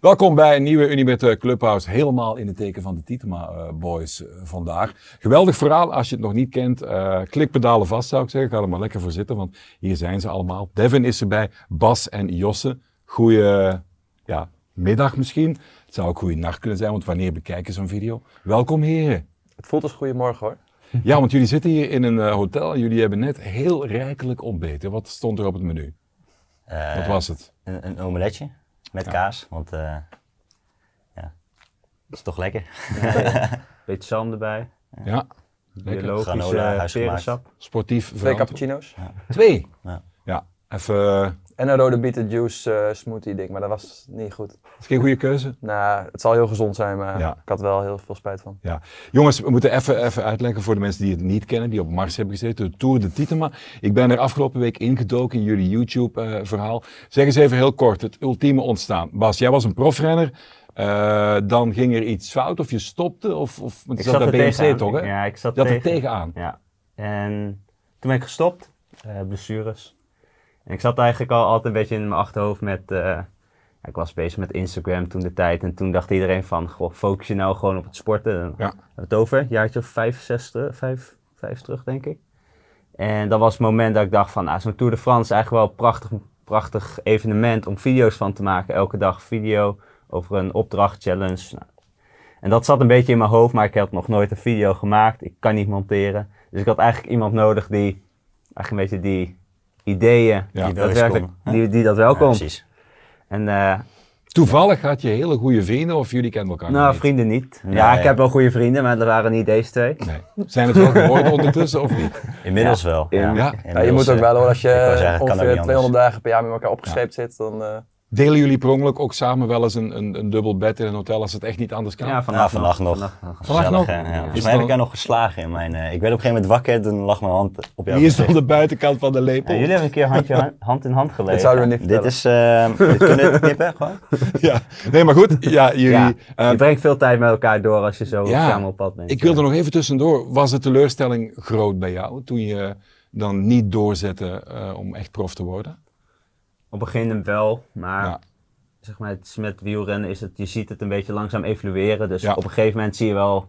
Welkom bij een nieuwe Unibet Clubhouse. Helemaal in het teken van de Titema eh, Boys eh, vandaag. Geweldig verhaal. Als je het nog niet kent, uh, klik pedalen vast zou ik zeggen. Ga er maar lekker voor zitten, want hier zijn ze allemaal. Devin is erbij, Bas en Josse. Goeie ja, middag misschien. Het zou ook goede nacht kunnen zijn, want wanneer bekijken zo'n video? Welkom heren. Het voelt als goedemorgen hoor. Ja, want jullie zitten hier in een hotel en jullie hebben net heel rijkelijk ontbeten. Wat stond er op het menu? Wat was het? Een, een omeletje. Met kaas, want uh, ja, dat is toch lekker. Beetje zalm erbij. Ja. Biologisch Granola, perensap. Sportief. Twee cappuccino's. Ja. Twee? Ja. ja. Even... En een rode bietenjuice uh, smoothie ding, maar dat was niet goed. Dat is geen goede keuze? Nou, het zal heel gezond zijn, maar ja. ik had wel heel veel spijt van. Ja. Jongens, we moeten even, even uitleggen voor de mensen die het niet kennen, die op Mars hebben gezeten, de Tour de Titema. Ik ben er afgelopen week ingedoken in jullie YouTube-verhaal. zeg eens even heel kort, het ultieme ontstaan. Bas, jij was een profrenner. Uh, dan ging er iets fout of je stopte? Of, of ik zat, zat er BMC toch, hè? Ja, ik zat je had er tegenaan. Ja. En toen ben ik gestopt, uh, blessures. En ik zat eigenlijk al altijd een beetje in mijn achterhoofd met... Uh, ik was bezig met Instagram toen de tijd. En toen dacht iedereen van, goh, focus je nou gewoon op het sporten. Ja. Het over, jaartje of vijf, zes, vijf, vijf terug, denk ik. En dat was het moment dat ik dacht van, ah, zo'n Tour de France is eigenlijk wel een prachtig, prachtig evenement om video's van te maken. Elke dag video over een opdracht, challenge. Nou. En dat zat een beetje in mijn hoofd, maar ik had nog nooit een video gemaakt. Ik kan niet monteren. Dus ik had eigenlijk iemand nodig die, eigenlijk een beetje die ideeën ja, die, daadwerkelijk, die, die dat wel kon. precies. En, uh, Toevallig had je hele goede vrienden of jullie kennen elkaar Nou, niet? vrienden niet. ja, ik heb wel goede vrienden, maar dat waren niet deze twee. Nee. Zijn het wel geworden ondertussen of niet? Inmiddels wel. Ja. ja. je moet ook wel hoor, als je zeggen, ongeveer 200 dagen per jaar met elkaar opgescheept zit, dan... Delen jullie per ongeluk ook samen wel eens een, een, een dubbel bed in een hotel als het echt niet anders kan? Ja, vannacht, nog. Vannacht nog. Vannacht nog? Ja. Volgens mij heb ik daar nog geslagen in mijn... Uh, ik werd op een gegeven moment wakker, toen lag mijn hand op jouw Hier is de buitenkant van de lepel. jullie hebben een keer handje, hand in hand gelegen. Dit zouden we niet Dit is... Uh, dit kunnen we knippen gewoon? ja, nee maar goed. Ja, jullie... Ja, je brengt veel tijd met elkaar door als je zo samen op pad bent. Ik wilde nog even tussendoor. Was de teleurstelling groot bij jou toen je dan niet doorzette uh, om echt prof te worden? Op een gegeven moment wel, maar zeg maar, het met wielrennen is het, je ziet het een beetje langzaam evolueren. Dus op een gegeven moment zie je wel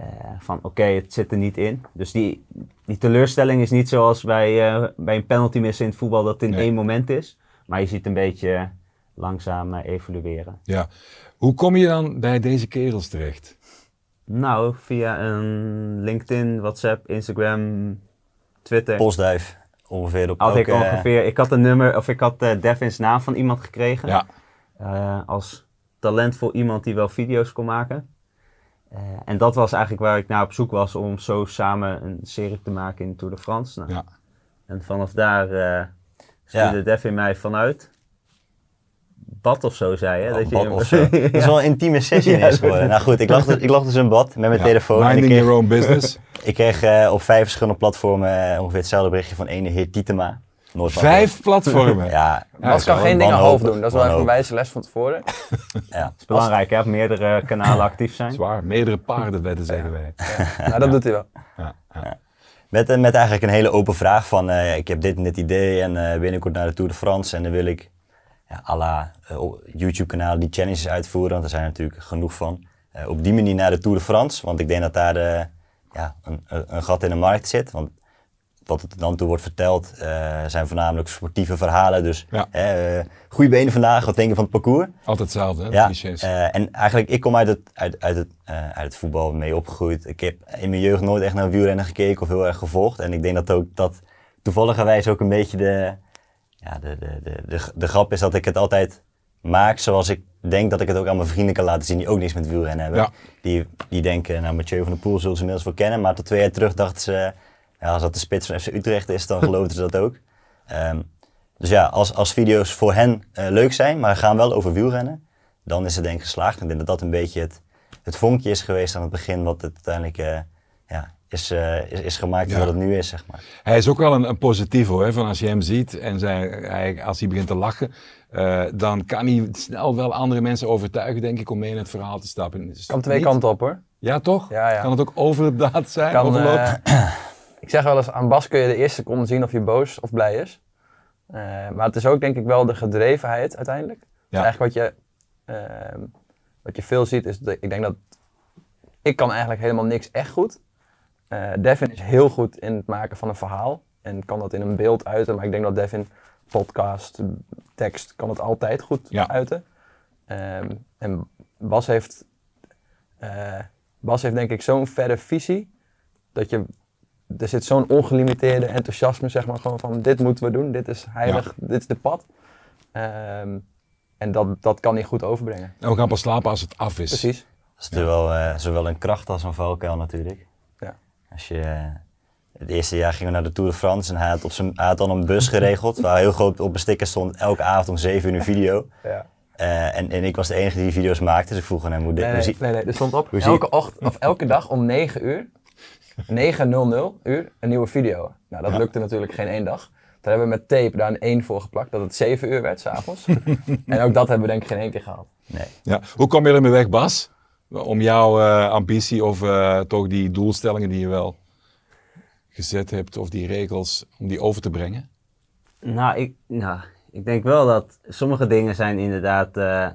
uh, van oké, het zit er niet in. Dus die, die teleurstelling is niet zoals bij, uh, bij een penalty missen in het voetbal dat het in nee. één moment is. Maar je ziet een beetje langzaam uh, evolueren. Ja. Hoe kom je dan bij deze kerels terecht? Nou, via een LinkedIn, WhatsApp, Instagram, Twitter. Postduif ongeveer op had ik ongeveer. Ik had een nummer, of ik had uh, Devin's naam van iemand gekregen. Ja. Uh, als talentvol iemand die wel video's kon maken. Uh, en dat was eigenlijk waar ik naar op zoek was om zo samen een serie te maken in Tour de France. Nou, ja. En vanaf daar uh, stuurde ja. Devin mij vanuit. Bad of zo, zei. Oh, dat, je of zo. dat is wel een intieme sessie ja, is geworden. Nou goed, ik lag, dus, ik lag dus in bad met mijn ja. telefoon. Minding en ik kreeg, your own business. ik kreeg uh, op vijf verschillende platformen ongeveer hetzelfde berichtje van ene heer Tietema. Nooit Vijf platformen? ja. Bas kan geen dingen half doen. Dat is wel even een wijze les van tevoren. ja. Dat is belangrijk, hè? Op meerdere kanalen actief zijn. Zwaar. Meerdere paarden, wedden zeggen wij. Ja. nou, dat doet hij wel. Ja. Ja. Met, met eigenlijk een hele open vraag van, uh, ik heb dit en dit idee en uh, binnenkort naar de Tour de France en dan wil ik ja, à la uh, YouTube-kanalen die challenges uitvoeren, want er zijn er natuurlijk genoeg van. op die manier naar de Tour de France, want ik denk dat daar ja, een, een gat in de markt zit. Want wat het dan toe wordt verteld, zijn voornamelijk sportieve verhalen. Dus ja. goede benen vandaag, wat denk je van het parcours? Altijd hetzelfde, hè? Ja. En eigenlijk, ik kom uit het, uit, uit, het, uit het voetbal mee opgegroeid. Ik heb in mijn jeugd nooit echt naar wielrennen gekeken of heel erg gevolgd. En ik denk dat ook dat toevalligerwijs ook een beetje de, ja, de, de, de, de, de grap is dat ik het altijd maak zoals ik denk dat ik het ook aan mijn vrienden kan laten zien die ook niks met wielrennen hebben. Ja. Die, die denken, nou Mathieu van der Poel zullen ze inmiddels wel kennen, maar tot twee jaar terug dachten ze ja, als dat de spits van FC Utrecht is, dan geloven ze dat ook. Um, dus ja, als, als video's voor hen uh, leuk zijn, maar gaan wel over wielrennen, dan is het denk ik geslaagd. Ik denk dat dat een beetje het, het vonkje is geweest aan het begin, wat het uiteindelijk uh, ja, is, uh, is, is gemaakt ja. wat het nu is, zeg maar. Hij is ook wel een, een positief hoor, van als je hem ziet en zij, hij, als hij begint te lachen, uh, dan kan hij snel wel andere mensen overtuigen, denk ik, om mee in het verhaal te stappen. Dus kan twee niet... kanten op hoor. Ja, toch? Ja, ja. Kan het ook over de daad zijn? Kan, ik zeg wel eens, aan Bas kun je de eerste seconde zien of je boos of blij is. Uh, maar het is ook denk ik wel de gedrevenheid uiteindelijk. Ja. Dus eigenlijk wat je Ehm, wat je veel ziet is, dat ik denk dat ik kan eigenlijk helemaal niks echt goed. Eh, Devin is heel goed in het maken van een verhaal en kan dat in een beeld uiten. Maar ik denk dat Devin podcast, tekst, kan het altijd goed Ja. uiten. Ehm, en Bas heeft, eh, Bas heeft denk ik zo'n verre visie dat je er zit zo'n ongelimiteerde enthousiasme, zeg maar, gewoon van dit moeten we doen, dit is heilig, dit is de pad. Ehm, en dat, dat kan hij goed overbrengen. En we gaan pas slapen als het af is. Precies. Dat is natuurlijk wel eh, zowel een kracht als een valkuil natuurlijk. Als je, eh, het eerste jaar gingen we naar de Tour de France en hij had, op zijn, hij had dan een bus geregeld waar heel groot op een sticker stond elke avond om 7 uur een video. Ja. Eh, en, en ik was de enige die video's maakte, dus ik vroeg aan hem hoe dit... Nee, hoe nee, nee, nee, er stond op elke, ochtend, of elke dag om 9 uur, 9.00 uur, een nieuwe video. Nou, dat Ja. lukte natuurlijk geen één dag. Toen hebben we met tape daar een 1 voor geplakt, dat het 7 uur werd s'avonds. en ook dat hebben we denk ik geen één keer gehaald. Nee. Ja. Hoe kom je ermee weg, Bas? Om jouw eh, ambitie of eh, toch die doelstellingen die je wel gezet hebt, of die regels, om die over te brengen? Nou ik, nou, ik denk wel dat sommige dingen zijn inderdaad, eh,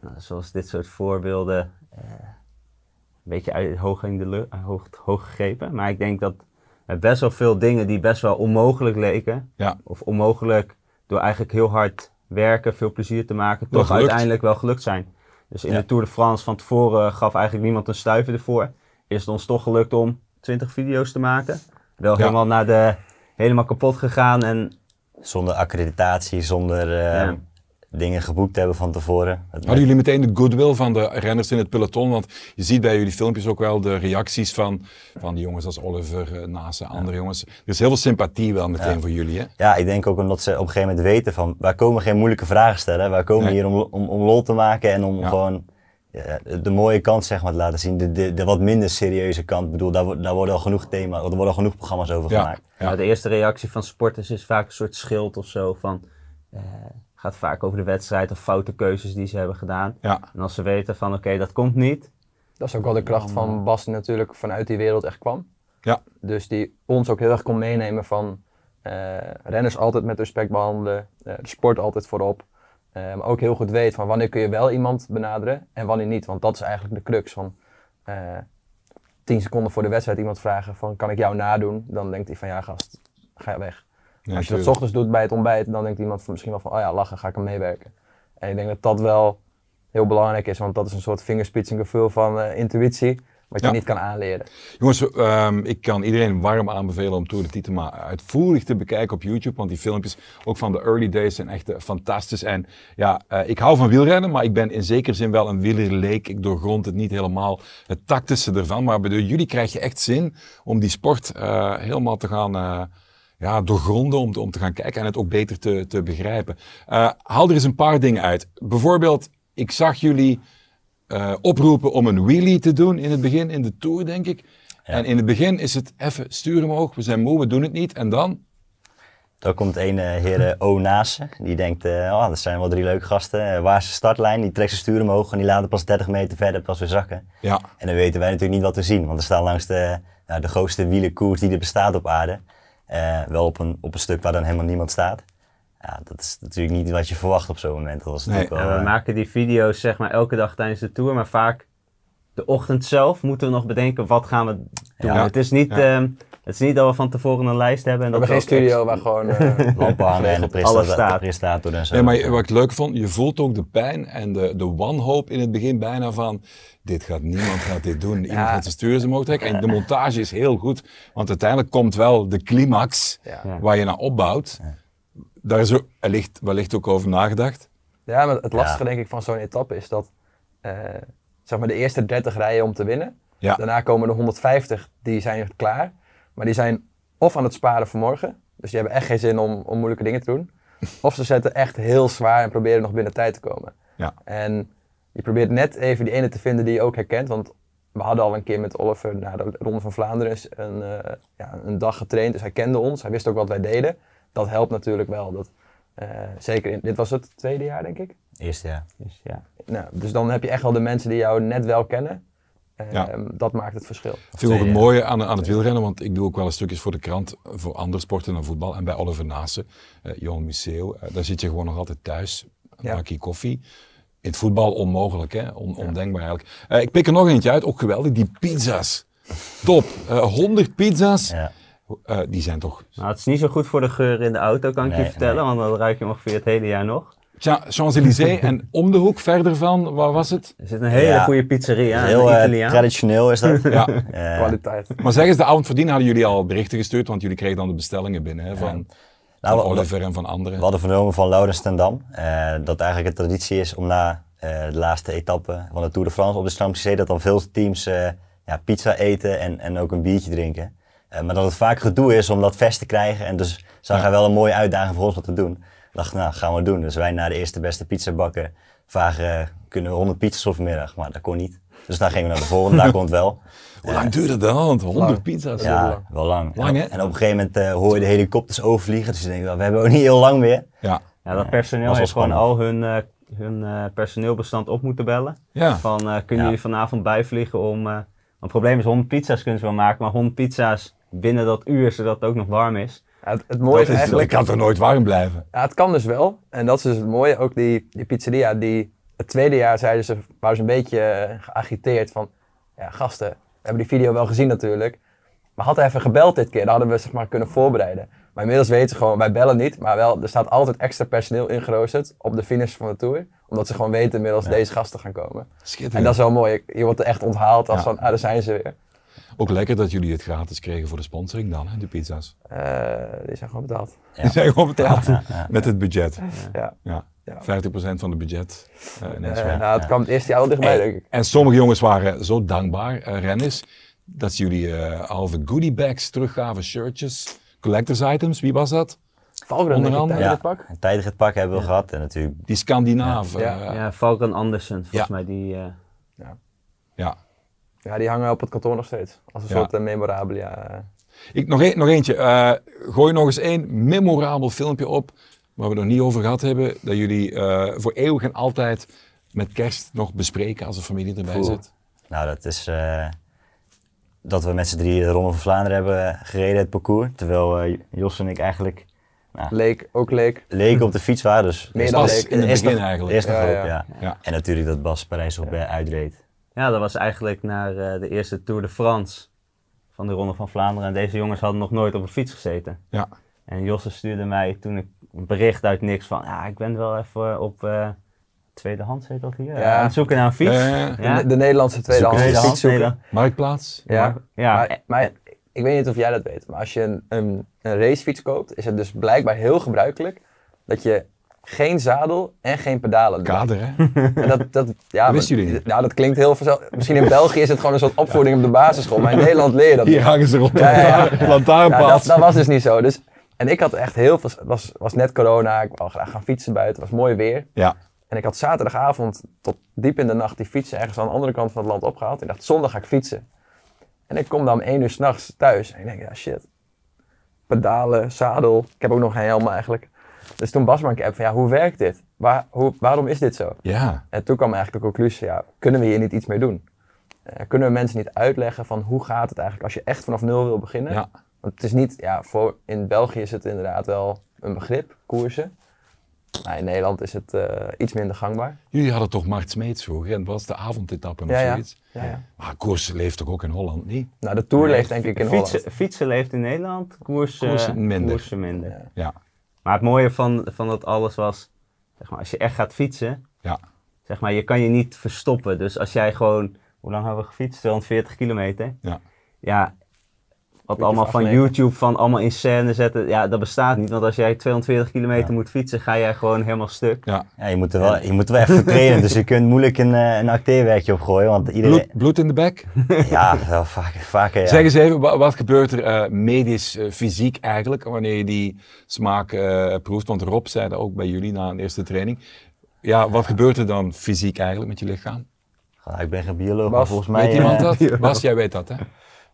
nou, zoals dit soort voorbeelden, een beetje uit, hoog, in de lu- hoog, hoog gegrepen. Maar ik denk dat er best wel veel dingen die best wel onmogelijk leken, Ja. of onmogelijk door eigenlijk heel hard werken, veel plezier te maken, toch uiteindelijk wel gelukt zijn. Dus in Ja. de Tour de France van tevoren gaf eigenlijk niemand een stuiver ervoor. Is het ons toch gelukt om 20 video's te maken. Wel Ja. helemaal naar de, helemaal kapot gegaan en Zonder accreditatie, zonder eh, Ja. Dingen geboekt hebben van tevoren. Hadden jullie meteen de goodwill van de renners in het peloton? Want je ziet bij jullie filmpjes ook wel de reacties van, van die jongens als Oliver, uh, Nase, andere jongens. Er is heel veel sympathie wel meteen Ja. voor jullie, hè? Ja, ik denk ook omdat ze op een gegeven moment weten van, wij komen geen moeilijke vragen stellen. Wij komen Nee. hier om, om, om lol te maken en om Ja. gewoon ja, de mooie kant zeg maar te laten zien. De, de, de wat minder serieuze kant. Ik bedoel, daar, daar worden al genoeg thema's, er worden al genoeg programma's over Ja. gemaakt. Ja. De eerste reactie van sporters is vaak een soort schild of zo. Van, eh, gaat vaak over de wedstrijd of foute keuzes die ze hebben gedaan. Ja. En als ze weten van oké, dat komt niet. Dat is ook wel de kracht van Bas die natuurlijk vanuit die wereld echt kwam. Ja. Dus die ons ook heel erg kon meenemen van eh, renners altijd met respect behandelen, eh, de sport altijd voorop. Eh, maar ook heel goed weet van wanneer kun je wel iemand benaderen en wanneer niet. Want dat is eigenlijk de crux van eh, tien seconden voor de wedstrijd iemand vragen van kan ik jou nadoen? Dan denkt hij van ja gast, ga je weg. Ja, Als je dat ochtends doet bij het ontbijt, dan denkt iemand misschien wel van oh ja lachen, ga ik hem meewerken. En ik denk dat dat wel heel belangrijk is, want dat is een soort vingerspitsengevoel van eh, intuïtie, wat je niet kan aanleren. Jongens, ehm, ik kan iedereen warm aanbevelen om Tour de Tietema uitvoerig te bekijken op YouTube. Want die filmpjes, ook van de early days, zijn echt eh, fantastisch. En ja, eh, ik hou van wielrennen, maar ik ben in zekere zin wel een wielerleek. Ik doorgrond het niet helemaal, het tactische ervan. Maar bij jullie krijg je echt zin om die sport helemaal te gaan... ja, doorgronden om, te- om te gaan kijken en het ook beter te, te begrijpen. Eh, haal er eens een paar dingen uit. Bijvoorbeeld, ik zag jullie eh, oproepen om een wheelie te doen in het begin, in de Tour, denk ik. En in het begin is het even stuur omhoog, we zijn moe, we doen het niet. En dan? Dan komt een eh, heer O Nase, die denkt, oh, dat zijn wel drie leuke gasten. Waar is de startlijn? Die trekt zijn stuur omhoog en die laat het pas 30 meter verder pas weer zakken. Ja, En dan weten wij natuurlijk niet wat we zien, want we staan langs de, nou, de grootste wielenkoers die er bestaat op aarde. Eh, wel op een, op een stuk waar dan helemaal niemand staat. Ja, dat is natuurlijk niet wat je verwacht op zo'n moment. Dat was Nee. wel, we eh, maken die video's zeg maar elke dag tijdens de tour, maar vaak de ochtend zelf moeten we nog bedenken wat gaan we doen. Ja. Het, is niet, Ja. ehm, het is niet dat we van tevoren een lijst hebben. En We dat hebben geen studio waar gewoon... eh, lampen hangen en de Alles staat. de en zo. Nee, maar wat ik leuk vond, je voelt ook de pijn en de, de wanhoop in het begin bijna van, dit gaat niemand gaat dit doen. Iemand Ja. gaat zijn stuur omhoog trekken. En de montage is heel goed, want uiteindelijk komt wel de climax waar je naar opbouwt. Daar is wellicht, wellicht ook over nagedacht. Ja, maar het lastige Ja. denk ik van zo'n etappe is dat eh, zeg maar de eerste 30 rijden om te winnen. Ja. Daarna komen de 150, die zijn klaar. Maar die zijn of aan het sparen voor morgen. Dus die hebben echt geen zin om, om moeilijke dingen te doen. Of ze zetten echt heel zwaar en proberen nog binnen tijd te komen. Ja. En je probeert net even die ene te vinden die je ook herkent. Want we hadden al een keer met Oliver na de Ronde van Vlaanderen een, eh, ja, een dag getraind. Dus hij kende ons. Hij wist ook wat wij deden. Dat helpt natuurlijk wel. Dat, eh, zeker in, dit was het tweede jaar denk ik. Eerste jaar. Dus, ja. Nou, dus dan heb je echt wel de mensen die jou net wel kennen. Ehm, Ja. Dat maakt het verschil. Ik vind ook het mooie aan, aan het wielrennen, want ik doe ook wel eens stukjes voor de krant voor andere sporten dan voetbal. En bij Oliver Nase, eh Johan Museeuw, eh, daar zit je gewoon nog altijd thuis, een Ja. bakje koffie. In het voetbal onmogelijk, hè? On- ondenkbaar eigenlijk. Eh, ik pik er nog eentje uit, ook geweldig, die pizza's. Top. Eh 100 pizza's, Ja. Eh, die zijn toch... Nou, het is niet zo goed voor de geur in de auto, kan ik Nee, je vertellen, nee. want dan ruik je ongeveer het hele jaar nog. Tja, Champs-Élysées en om de hoek verder van, waar was het? Er zit een hele Ja. goede pizzeria, Heel Italiaan. traditioneel is dat. Ja. Eh, Kwaliteit. Maar zeg eens, de avond voordien hadden jullie al berichten gestuurd, want jullie kregen dan de bestellingen binnen hè, van, Nou, van Oliver en van anderen. We hadden vernomen van Laurens ten Dam eh, dat eigenlijk een traditie is om na eh, de laatste etappe van de Tour de France op de Champs-Élysées dat dan veel teams eh, ja, pizza eten en, en ook een biertje drinken. Eh, maar dat het vaak gedoe is om dat vest te krijgen en dus zag Ja. hij wel een mooie uitdaging voor ons wat te doen. Ik dacht, nou gaan we doen. Dus wij naar de eerste beste pizza bakken vragen, kunnen we 100 pizza's voor vanmiddag? Maar dat kon niet. Dus daar gingen we naar de volgende, daar kon het wel. Hoe lang duurde dat? 100 Lang. pizza's? Ja, wel lang. Lang, hè? en, en op een gegeven moment eh, hoor je de helikopters overvliegen. Dus je denkt, wel, we hebben ook niet heel lang meer. Ja. Ja, dat personeel heeft gewoon al hun, eh, hun eh, personeelbestand op moeten bellen. Ja. Van, eh, kunnen Ja. jullie vanavond bijvliegen om... eh, want het probleem is, 100 pizza's kunnen ze wel maken, maar 100 pizza's binnen dat uur, zodat het ook nog warm is. Ja, het, het mooie is eigenlijk... kan toch nooit warm blijven? Ja, het kan dus wel. En dat is dus het mooie. Ook die, die pizzeria, die het tweede jaar zeiden ze, waren ze een beetje eh, geagiteerd van, ja gasten, we hebben die video wel gezien natuurlijk. Maar had hij even gebeld dit keer, dan hadden we zeg maar kunnen voorbereiden. Maar inmiddels weten ze gewoon, wij bellen niet, maar wel, er staat altijd extra personeel ingeroosterd op de finish van de tour. Omdat ze gewoon weten inmiddels deze gasten gaan komen. Schitterend. En dat is wel mooi. Je wordt er echt onthaald als Ja. van, ah, daar zijn ze weer. Ook lekker dat jullie het gratis kregen voor de sponsoring dan, hè, de pizza's. Eh, die zijn gewoon betaald. Ja. Die zijn gewoon betaald Ja, ja. met het budget. Ja. Ja. Ja. 50% van het budget. weg. nou, het kwam het eerste jaar wel dichtbij, denk ik. En sommige jongens waren zo dankbaar, eh, renners, dat jullie eh halve goodie bags teruggaven, shirtjes, collectors items. Wie was dat? Valgren, Onder andere. Ja, het pak. een tijdig pak hebben we gehad. En natuurlijk Die Scandinaaf. Ja. eh, ja, Falcon Andersen, volgens Ja. mij, die... eh, ja. Ja, die hangen op het kantoor nog steeds. Als een Ja. soort uh, memorabilia. eh. Ik, nog, een, nog eentje. Eh, gooi nog eens één memorabel filmpje op, waar we het nog niet over gehad hebben, dat jullie eh, voor eeuwig en altijd met kerst nog bespreken als de familie erbij zit. Nou, dat is eh, dat we met z'n drieën de Ronde van Vlaanderen hebben gereden, het parcours. Terwijl eh, Jos en ik eigenlijk Leek, ook leek. leken op de fiets waren. Dus Meer dan leek. in het begin nog- eigenlijk. Eerst nog Ja, hoop, ja. ja. Ja. En natuurlijk dat Bas Parijs op eh, uitreed. Ja, dat was eigenlijk naar eh, de eerste Tour de France van de Ronde van Vlaanderen. En deze jongens hadden nog nooit op een fiets gezeten. Ja. En Josse stuurde mij toen ik een bericht uit niks van, ja, ik ben wel even op eh tweedehands, heet dat hier? Ja. Aan het zoeken naar een fiets. Ja, ja. De, de Nederlandse tweedehands fiets zoeken. Nederland. Marktplaats. Ja. Maar- ja. Maar, maar ik weet niet of jij dat weet, maar als je een, een, een racefiets koopt, is het dus blijkbaar heel gebruikelijk dat je geen zadel en geen pedalen. Kader, hè? En dat, dat, ja, Dat jullie niet. Nou, dat klinkt heel. Misschien in België is het gewoon een soort opvoeding op de basisschool, maar in Nederland leer je dat Hier hangen ze rond Ja. Ja, dat, dat was dus niet zo. Dus, en ik had echt heel veel, het was, was net corona, ik wou graag gaan fietsen buiten, het was mooi weer. Ja. En ik had zaterdagavond tot diep in de nacht die fietsen ergens aan de andere kant van het land opgehaald. Ik dacht, zondag ga ik fietsen. En ik kom dan om één uur s'nachts thuis. En ik denk, ja shit. Pedalen, zadel. Ik heb ook nog geen helm eigenlijk. Dus toen Bas maar een app van, ja, hoe werkt dit? Waar, hoe, waarom is dit zo? Ja. En toen kwam eigenlijk de conclusie, ja, kunnen we hier niet iets mee doen? Eh, kunnen we mensen niet uitleggen van hoe gaat het eigenlijk als je echt vanaf nul wil beginnen? Ja. Want het is niet, ja, voor, in België is het inderdaad wel een begrip, koersen. Maar in Nederland is het eh, iets minder gangbaar. Jullie hadden toch Mart Smeets vroeger, en dat was de avondetappe of ja. zoiets. Ja, ja. Maar koers leeft toch ook in Holland niet? Nou, de Tour leeft denk ik in fietsen, Holland. fietsen leeft in Nederland, koersen, Koersen minder. koersen minder. Ja. Maar het mooie van, van dat alles was, zeg maar, als je echt gaat fietsen, Ja. zeg maar, je kan je niet verstoppen. Dus als jij gewoon, hoe lang hebben we gefietst? 240 kilometer. Ja. Ja, wat allemaal van. YouTube, van allemaal in scène zetten, ja, dat bestaat niet. Want als jij 240 kilometer Ja. moet fietsen, ga jij gewoon helemaal stuk. ja. Ja, je moet er wel, je moet er wel even trainen. Dus je kunt moeilijk een, eh, een acteerwerkje opgooien. Want iedereen... Bloed, bloed in de bek? Ja, wel vaker. vaker ja. Zeg eens even, wa- wat gebeurt er eh, medisch, eh, fysiek eigenlijk, wanneer je die smaak eh, proeft? Want Rob zei dat ook bij jullie na een eerste training. Ja, wat gebeurt er dan fysiek eigenlijk met je lichaam? Ja, ik ben geen bioloog, maar volgens mij... Weet iemand dat? Bas, jij weet dat hè?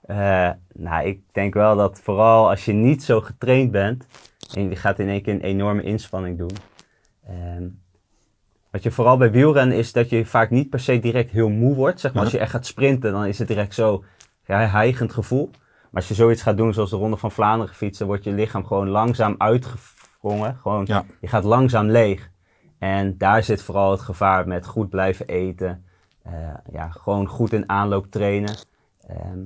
Eh, nou, ik denk wel dat vooral als je niet zo getraind bent en je gaat in één keer een enorme inspanning doen. ehm, wat je vooral bij wielrennen is dat je vaak niet per se direct heel moe wordt. Zeg maar, als je echt gaat sprinten, dan is het direct zo ja, hijgend gevoel. Maar als je zoiets gaat doen zoals de Ronde van Vlaanderen fietsen, wordt je lichaam gewoon langzaam uitgevrongen. Gewoon, Ja. Je gaat langzaam leeg. En daar zit vooral het gevaar met goed blijven eten. eh, ja, gewoon goed in aanloop trainen. Ehm,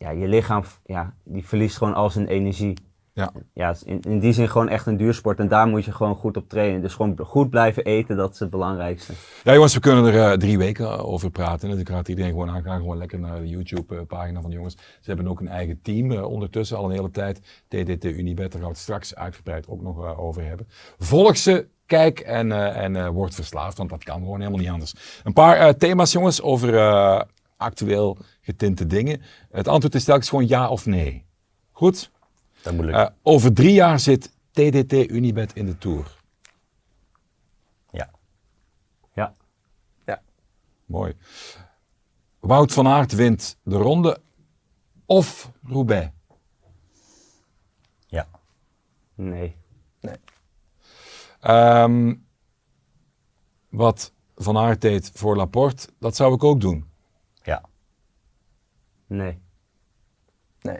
ja, je lichaam ja, die verliest gewoon al zijn energie. Ja. Ja, in, in die zin gewoon echt een duursport. En daar moet je gewoon goed op trainen. Dus gewoon goed blijven eten, dat is het belangrijkste. Ja, jongens, we kunnen er eh, drie weken over praten. Dus ik raad iedereen gewoon aan. Ga gewoon lekker naar de YouTube-pagina van de jongens. Ze hebben ook een eigen team eh, ondertussen al een hele tijd. TDT Unibet, daar gaan we het straks uitgebreid ook nog eh, over hebben. Volg ze, kijk en, eh, en eh, word verslaafd, want dat kan gewoon helemaal niet anders. Een paar eh, thema's, jongens, over eh, actueel getinte dingen. Het antwoord is telkens gewoon ja of nee. Goed? Dat moet lukken. Eh, over drie jaar zit TDT Unibet in de Tour. ja. Ja. Mooi. Wout van Aert wint de ronde of Roubaix. Ja. Nee. Ehm, wat Van Aert deed voor Laporte, dat zou ik ook doen. Ja. Nee. Nee.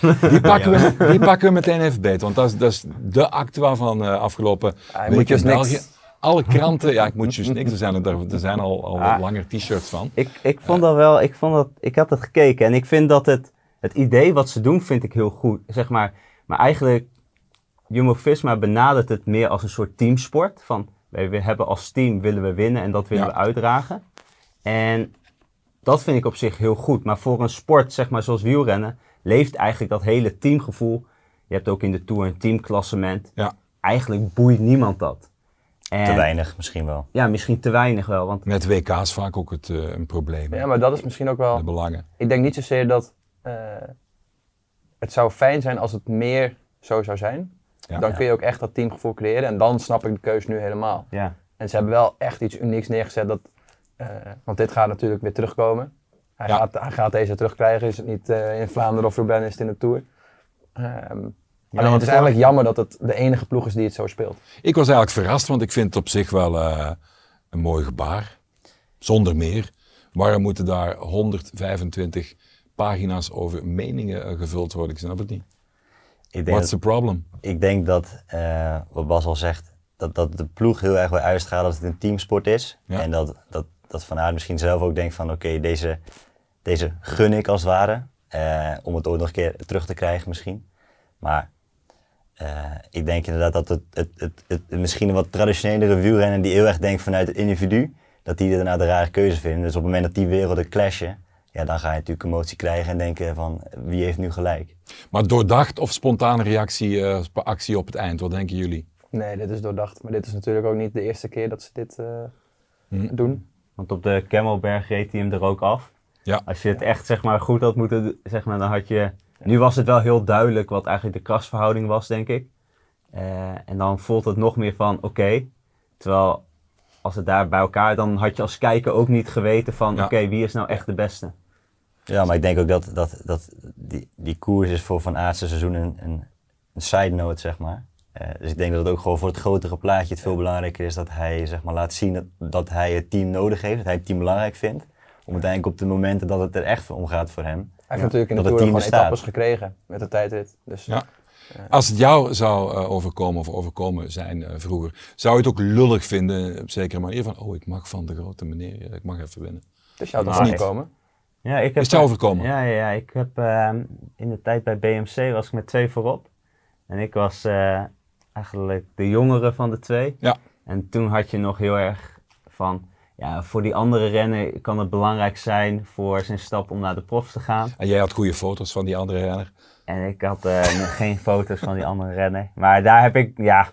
Die pakken, we, die pakken we meteen even beter, want dat is, dat is de actua van eh, afgelopen Hij week moet in dus niks. Alle kranten, ja, ik moet dus niks, er zijn er, er zijn al, al Ah. langer t-shirts van. Ik, ik vond dat wel, ik vond dat, ik had het gekeken en ik vind dat het, het idee wat ze doen, vind ik heel goed. Zeg maar, maar eigenlijk, Jumbo-Visma benadert het meer als een soort teamsport. Van, wij we hebben als team willen we winnen en dat willen Ja. we uitdragen. En dat vind ik op zich heel goed. Maar voor een sport, zeg maar zoals wielrennen, leeft eigenlijk dat hele teamgevoel. Je hebt ook in de Tour een teamklassement. Ja. Eigenlijk boeit niemand dat. En, Te weinig misschien wel. Ja, misschien te weinig wel. Want Met WK's vaak ook het, eh, een probleem. Ja, maar dat is misschien ook wel... De belangen. Ik denk niet zozeer dat eh, het zou fijn zijn als het meer zo zou zijn. Ja. dan kun je ook echt dat teamgevoel creëren. En dan snap ik de keuze nu helemaal. ja, En ze hebben wel echt iets unieks neergezet. Dat, want dit gaat natuurlijk weer terugkomen. Hij, Ja. gaat, hij gaat deze terugkrijgen. Is het niet eh, in Vlaanderen of Roubaix, is het in de Tour. Ehm, alleen want het is eigenlijk jammer dat het de enige ploeg is die het zo speelt. Ik was eigenlijk verrast, want ik vind het op zich wel eh, een mooi gebaar. Zonder meer. Waarom moeten daar 125 pagina's over meningen eh, gevuld worden? Ik snap het niet. Ik denk, What's the problem? ik denk dat, eh, wat Bas al zegt, dat, dat de ploeg heel erg wil uitstralen dat het een teamsport is. Ja. En dat, dat, dat Van Aert misschien zelf ook denkt van oké, deze, deze gun ik als het ware. eh, om het ooit nog een keer terug te krijgen misschien. Maar eh, ik denk inderdaad dat het, het, het, het, misschien een wat traditionelere wielrenner die heel erg denkt vanuit het individu, dat die daarna de rare keuze vinden. Dus op het moment dat die werelden clashen, ja, dan ga je natuurlijk emotie krijgen en denken van wie heeft nu gelijk. Maar doordacht of spontane reactie, eh, sp- actie op het eind? Wat denken jullie? Nee, dit is doordacht. Maar dit is natuurlijk ook niet de eerste keer dat ze dit eh, Hm. doen. Want op de Camelberg reed hij hem er ook af. Ja. Als je het echt zeg maar, goed had moeten doen, zeg maar, dan had je... Nu was het wel heel duidelijk wat eigenlijk de krasverhouding was, denk ik. Eh, en dan voelt het nog meer van, oké. Terwijl, als het daar bij elkaar, dan had je als kijker ook niet geweten van, Ja. oké, wie is nou echt de beste? Ja, maar ik denk ook dat, dat, dat die, die koers is voor Van Aertsen seizoen een, een, een side note, zeg maar. Eh, dus ik denk dat het ook gewoon voor het grotere plaatje het veel belangrijker is dat hij zeg maar, laat zien dat, dat hij het team nodig heeft, dat hij het team belangrijk vindt. Om uiteindelijk op de momenten dat het er echt om gaat voor hem. Hij heeft natuurlijk in de Dat Tour team gewoon etappes gekregen met de tijdrit. Dus Ja. Als het jou zou eh, overkomen of overkomen zijn eh, vroeger, zou je het ook lullig vinden op zekere manier van, oh, ik mag van de grote meneer, eh, ik mag even winnen. dus jou Nou, toch ik- niet komen. Ja, ik heb, Is het jou overkomen? Ja, ja, ja, ik heb ehm, in de tijd bij BMC was ik met twee voorop. En ik was eh, eigenlijk de jongere van de twee. Ja. En toen had je nog heel erg van, ja, voor die andere renner kan het belangrijk zijn voor zijn stap om naar de profs te gaan. En jij had goede foto's van die andere renner. En ik had eh, geen foto's van die andere renner. Maar daar heb ik, ja,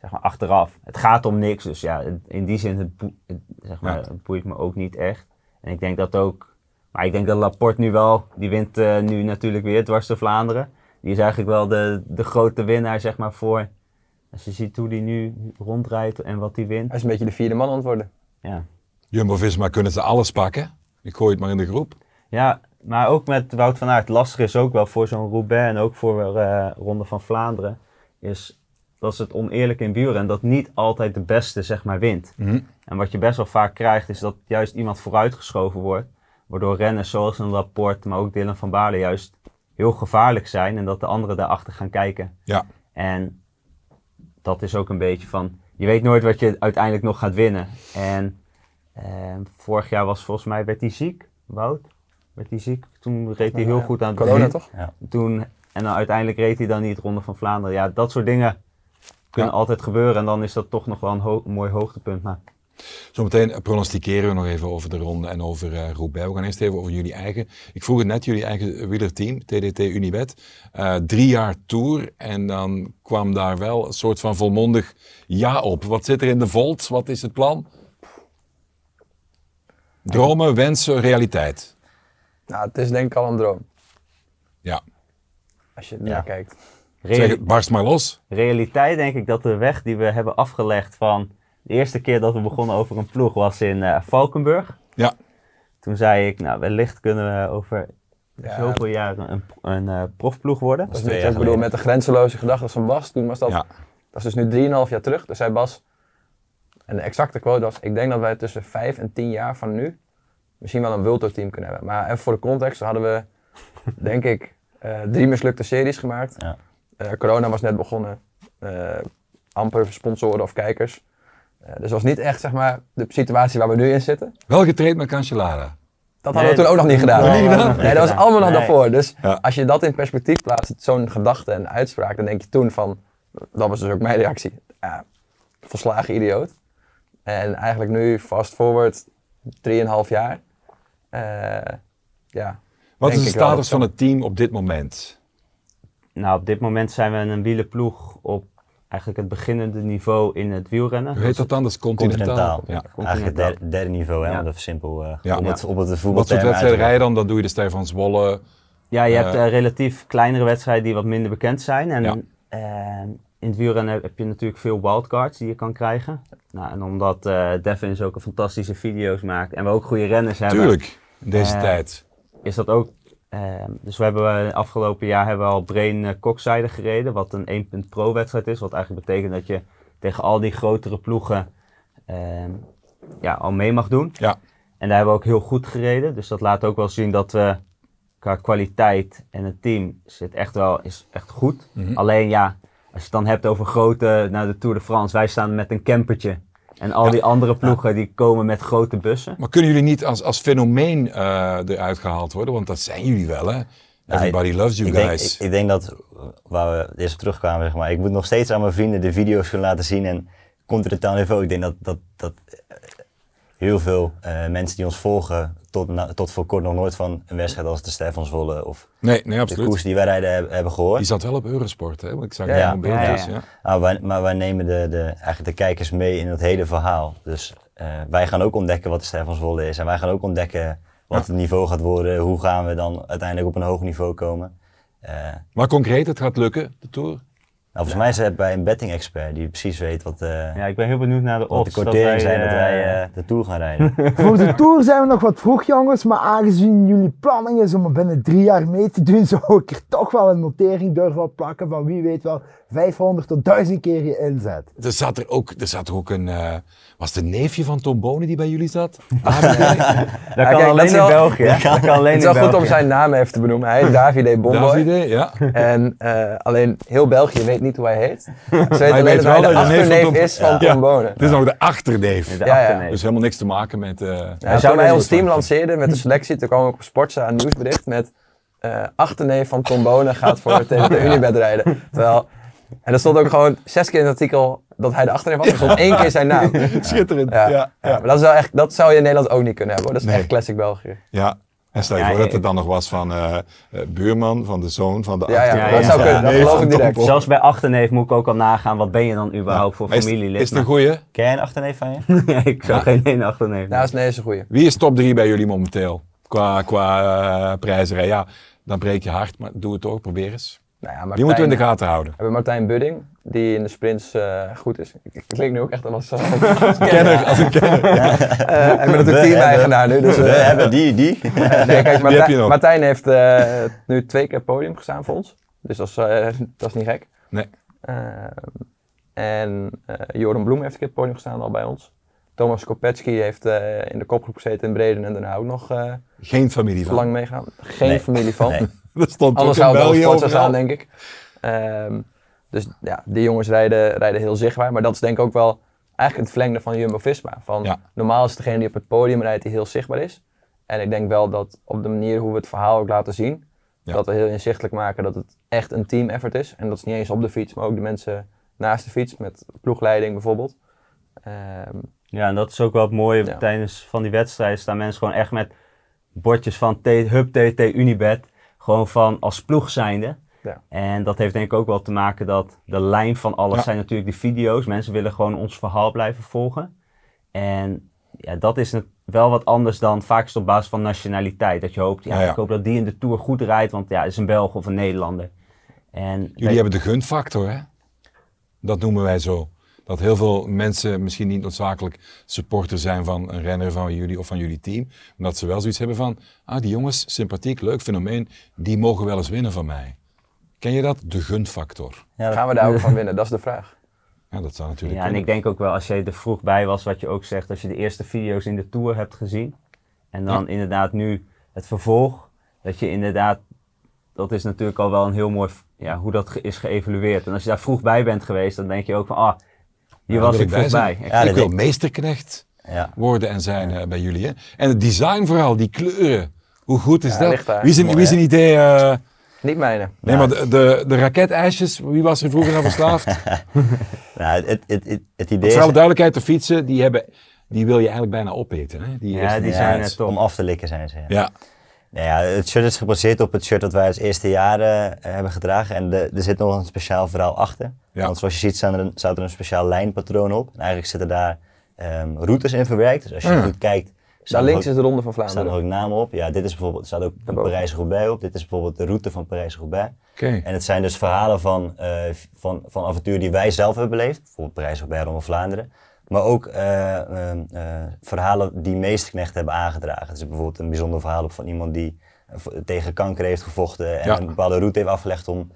zeg maar achteraf. Het gaat om niks, dus ja, in die zin, het, boe- het, zeg maar, Ja. het boeit me ook niet echt. En ik denk dat ook, maar ik denk dat Laporte nu wel, die wint eh, nu natuurlijk weer dwars door Vlaanderen. Die is eigenlijk wel de, de grote winnaar, zeg maar, voor, als je ziet hoe die nu rondrijdt en wat die wint. Hij is een beetje de vierde man aan het worden. Ja. Jumbo-Visma kunnen ze alles pakken. Ik gooi het maar in de groep. Ja, maar ook met Wout van Aert. Lastig is ook wel voor zo'n Roubaix en ook voor eh Ronde van Vlaanderen. Is dat is het oneerlijk in wielrennen dat niet altijd de beste zeg maar wint. Mhm. En wat je best wel vaak krijgt is dat juist iemand vooruitgeschoven wordt. Waardoor renners zoals een Laporte, maar ook Dylan van Baarle juist heel gevaarlijk zijn. En dat de anderen daarachter gaan kijken. Ja. En dat is ook een beetje van, je weet nooit wat je uiteindelijk nog gaat winnen. En ehm, vorig jaar was volgens mij, werd hij ziek, Wout? Werd hij ziek? Toen reed hij heel Ja, goed aan het Corona begin. toch? Toen, en dan uiteindelijk reed hij dan niet Ronde van Vlaanderen. Ja, dat soort dingen kunnen Ja. altijd gebeuren. En dan is dat toch nog wel een ho- mooi hoogtepunt. Maar Zometeen pronosticeren we nog even over de ronde en over eh Roubaix. We gaan eerst even over jullie eigen. Ik vroeg het net, jullie eigen wielerteam, TDT Unibet. Eh, drie jaar tour en dan kwam daar wel een soort van volmondig ja op. Wat zit er in de volt? Wat is het plan? Dromen, wensen, realiteit. Nou, het is denk ik al een droom. Ja. Als je Ja. naar kijkt. Zeg het, barst maar los. realiteit denk ik dat de weg die we hebben afgelegd van de eerste keer dat we begonnen over een ploeg was in eh, Valkenburg. Ja. Toen zei ik, nou wellicht kunnen we over Ja. zoveel jaren een, een eh, profploeg worden. Dat is niet, ik bedoel, met de grenzeloze gedachten van Bas, toen was dat, Ja. dat is dus nu 3,5 jaar terug. Dus zei Bas, en de exacte quote was, ik denk dat wij tussen 5 en 10 jaar van nu misschien wel een Wulto team kunnen hebben. Maar even voor de context, hadden we, denk ik, eh, drie mislukte series gemaakt. Ja. Eh, corona was net begonnen, Eh, amper sponsoren of kijkers. Eh, dus het was niet echt, zeg maar, de situatie waar we nu in zitten. Wel getraind met Cancellara. Dat Nee, hadden we toen ook nog niet gedaan. Gedaan? Nee, dat was allemaal nog Nee. daarvoor. Dus Ja. als je dat in perspectief plaatst, zo'n gedachte en uitspraak, dan denk je toen van, dat was dus ook mijn reactie. Ja, volslagen idioot. En eigenlijk nu, fast forward, 3,5 jaar. eh, ja. Wat is de status dat van het team op dit moment? Nou, op dit moment zijn we een wielenploeg op eigenlijk het beginnende niveau in het wielrennen. Hoe heet dat dan? Dat is continentaal. Continentaal. Ja. Eigenlijk het derde, derde niveau, hè, Ja. om simpel uh, Ja. op, het, op het Wat voetbalterm soort wedstrijden te rij je dan? Dan doe je de Stefan Zwolle. Ja, je Eh, hebt eh, relatief kleinere wedstrijden die wat minder bekend zijn. En Ja. eh, in het wielrennen heb je natuurlijk veel wildcards die je kan krijgen. Nou, en omdat eh Devin ook een fantastische video's maakt en we ook goede renners hebben, Tuurlijk, in deze Eh, tijd. is dat ook... eh, dus we hebben eh, afgelopen jaar hebben we al Brain Kokzijde gereden, wat een 1 pro wedstrijd is. Wat eigenlijk betekent dat je tegen al die grotere ploegen eh, ja, al mee mag doen. Ja. En daar hebben we ook heel goed gereden. Dus dat laat ook wel zien dat we qua kwaliteit en het team zit echt wel is echt goed. Mhm. Alleen ja, als je het dan hebt over grote, nou de Tour de France, wij staan met een campertje. En al Ja. die andere ploegen die komen met grote bussen. Maar kunnen jullie niet als, als fenomeen eh, eruit gehaald worden? Want dat zijn jullie wel, hè? Everybody loves you ik denk, guys. ik, ik denk dat, waar we eerst op terugkwamen, zeg maar, ik moet nog steeds aan mijn vrienden de video's kunnen laten zien en continentaal niveau. Ik denk dat, dat, dat eh, heel veel eh, mensen die ons volgen tot, na- tot voor kort nog nooit van een wedstrijd als de Stefan Zwolle of nee, nee, de absoluut. koers die wij rijden hebben, hebben gehoord. Die zat wel op Eurosport, hè? Want ik zag Ja, ja. een beeld Ja. Ah, wij, maar wij nemen de, de, eigenlijk de kijkers mee in het hele verhaal. Dus eh, wij gaan ook ontdekken wat de Stefan Zwolle is. En wij gaan ook ontdekken wat het niveau gaat worden. Hoe gaan we dan uiteindelijk op een hoog niveau komen. Eh, Maar concreet, het gaat lukken, de Tour? Volgens mij is het bij een betting expert die precies weet wat, eh, Ja, ik ben heel benieuwd naar de wat odds. de dat zijn dat eh, wij eh, de Tour gaan rijden. Voor de Tour zijn we nog wat vroeg, jongens. Maar aangezien jullie planning is om er binnen drie jaar mee te doen, zou ik er toch wel een notering durven op plakken van wie weet wel 500 tot 1000 keer je inzet. Er zat er ook, er zat ook een, eh, was het een neefje van Tom Bonen die bij jullie zat? Dat kan kijk, alleen is in wel- België. Dat kan alleen Het is in wel goed om België. zijn naam even te benoemen. Hij is Davide Bomboy. Davide, ja. En eh, alleen heel België weet niet hoe hij heet. Ze weten alleen dat hij de van achterneef is van. Tom Bonen. Het is nog de achterneef. De Ja, ja. achterneef. Dus helemaal niks te maken met... eh, Ja, Hij zou toen wij ons team lanceerden met de selectie, toen kwam ik op Sportza een nieuwsbericht met achterneef van Tom Bonen gaat voor tegen de Unibet rijden. Terwijl, en er stond ook gewoon zes keer in het artikel dat hij de achterneef was. Er stond één keer zijn naam. Schitterend, Ja, ja. ja, ja, maar dat, is wel echt, dat zou je in Nederland ook niet kunnen hebben. Hoor. Dat is Nee. echt classic België. Ja. En stel je Ja, voor ja, dat het dan nog was van eh, eh, buurman, van de zoon, van de Ja, ja, achterneef. dat zou kunnen, dat geloof ik direct. Zelfs bij achterneef moet ik ook al nagaan, wat ben je dan überhaupt voor is- familielid? Is het een goeie? Ken jij een achterneef van je? Nee, ik zou Ja. geen één achterneef. Nou, dat is, nee, is een goeie. Wie is top 3 bij jullie momenteel? Qua, qua eh, prijzerij. Ja, dan breek je hard, maar doe het toch, probeer eens. Nou ja, Die Martijn, moeten we in de gaten houden. We hebben Martijn Budding, die in de sprints eh, goed is. Ik, ik klink nu ook echt als, als Kenner, als een kenner. Eh, en ik ben natuurlijk team-eigenaar nu. Dus, We eh, hebben die, die. nee, kijk, heb je Martijn, nog. Martijn heeft eh, nu twee keer podium gestaan voor ons. Dus dat is, eh, dat is niet gek. Nee. Eh, en eh Joram Bloem heeft een keer het podium gestaan al bij ons. Thomas Kopetski heeft eh, in de kopgroep gezeten in Breden en daarna ook nog eh Geen familie van. lang meegaan. Geen Nee. familie van. Nee. Dat stond Anders zou het wel België sport zijn, overal. denk ik. Ehm, Dus ja, die jongens rijden, rijden heel zichtbaar. Maar dat is denk ik ook wel eigenlijk het verlengde van Jumbo-Visma. Van, Ja. Normaal is degene die op het podium rijdt die heel zichtbaar is. En ik denk wel dat op de manier hoe we het verhaal ook laten zien, Ja. dat we heel inzichtelijk maken dat het echt een team effort is. En dat is niet eens op de fiets, maar ook de mensen naast de fiets, met ploegleiding bijvoorbeeld. Ehm, Ja, en dat is ook wel het mooie. Ja. Tijdens van die wedstrijden staan mensen gewoon echt met bordjes van T, Hub TT Unibet. Gewoon van als ploeg zijnde. Ja. En dat heeft denk ik ook wel te maken dat de lijn van alles Ja. zijn natuurlijk de video's. Mensen willen gewoon ons verhaal blijven volgen. En ja, dat is wel wat anders dan vaak is op basis van nationaliteit. Dat je hoopt, ja, ik hoop dat die in de Tour goed rijdt, want ja, het is een Belg of een Nederlander. En Jullie hebben de gunfactor, hè? Dat noemen wij zo. Dat heel veel mensen misschien niet noodzakelijk supporter zijn van een renner van jullie of van jullie team. Maar dat ze wel zoiets hebben van, ah die jongens, sympathiek, leuk fenomeen, die mogen wel eens winnen van mij. Ken je dat? De gunfactor. Ja, dat- gaan we daar ook van winnen? Dat is de vraag. Ja, dat zou natuurlijk Ja, en ik denk ook wel als je er vroeg bij was, wat je ook zegt, als je de eerste video's in de Tour hebt gezien. En dan inderdaad nu het vervolg, dat je inderdaad, dat is natuurlijk al wel een heel mooi, ja, hoe dat ge- is geëvalueerd. En als je daar vroeg bij bent geweest, dan denk je ook van, ah, hier Ja, was ik ik vroeg bij bij. zijn. Echt. Ja, ik wil meesterknecht ja. worden en zijn eh, bij jullie. Hè? En het design vooral, die kleuren. Hoe goed is Ja, dat? Wie is een, Mooi, wie is een idee... eh, Niet mijne. nee, maar de, de, de raketijsjes, wie was er vroeger aan verslaafd? Nou, het, het, het, idee voor alle duidelijkheid, de fietsen, die, hebben, die wil je eigenlijk bijna opeten. Hè? Die Ja, die zijn het. Om af te likken zijn ze. Ja. ja. Nou ja, het shirt is gebaseerd op het shirt dat wij als eerste jaren eh, hebben gedragen. En de, er zit nog een speciaal verhaal achter. Ja. Want zoals je ziet staan er een, staat er een speciaal lijnpatroon op. En eigenlijk zitten daar ehm, routes in verwerkt. Dus als je Hmm. goed kijkt, Daar links is de Ronde van ook, staan er Vlaanderen. ook namen op. Ja, dit is bijvoorbeeld, er staat ook. Parijs-Roubaix op. Dit is bijvoorbeeld de route van Parijs-Roubaix. En het zijn dus verhalen van, eh, van, van avonturen die wij zelf hebben beleefd. Bijvoorbeeld Parijs-Roubaix, Ronde van Vlaanderen. Maar ook ehm, eh, verhalen die meesterknechten hebben aangedragen. Is bijvoorbeeld een bijzonder verhaal van iemand die eh, tegen kanker heeft gevochten en Ja. een bepaalde route heeft afgelegd om,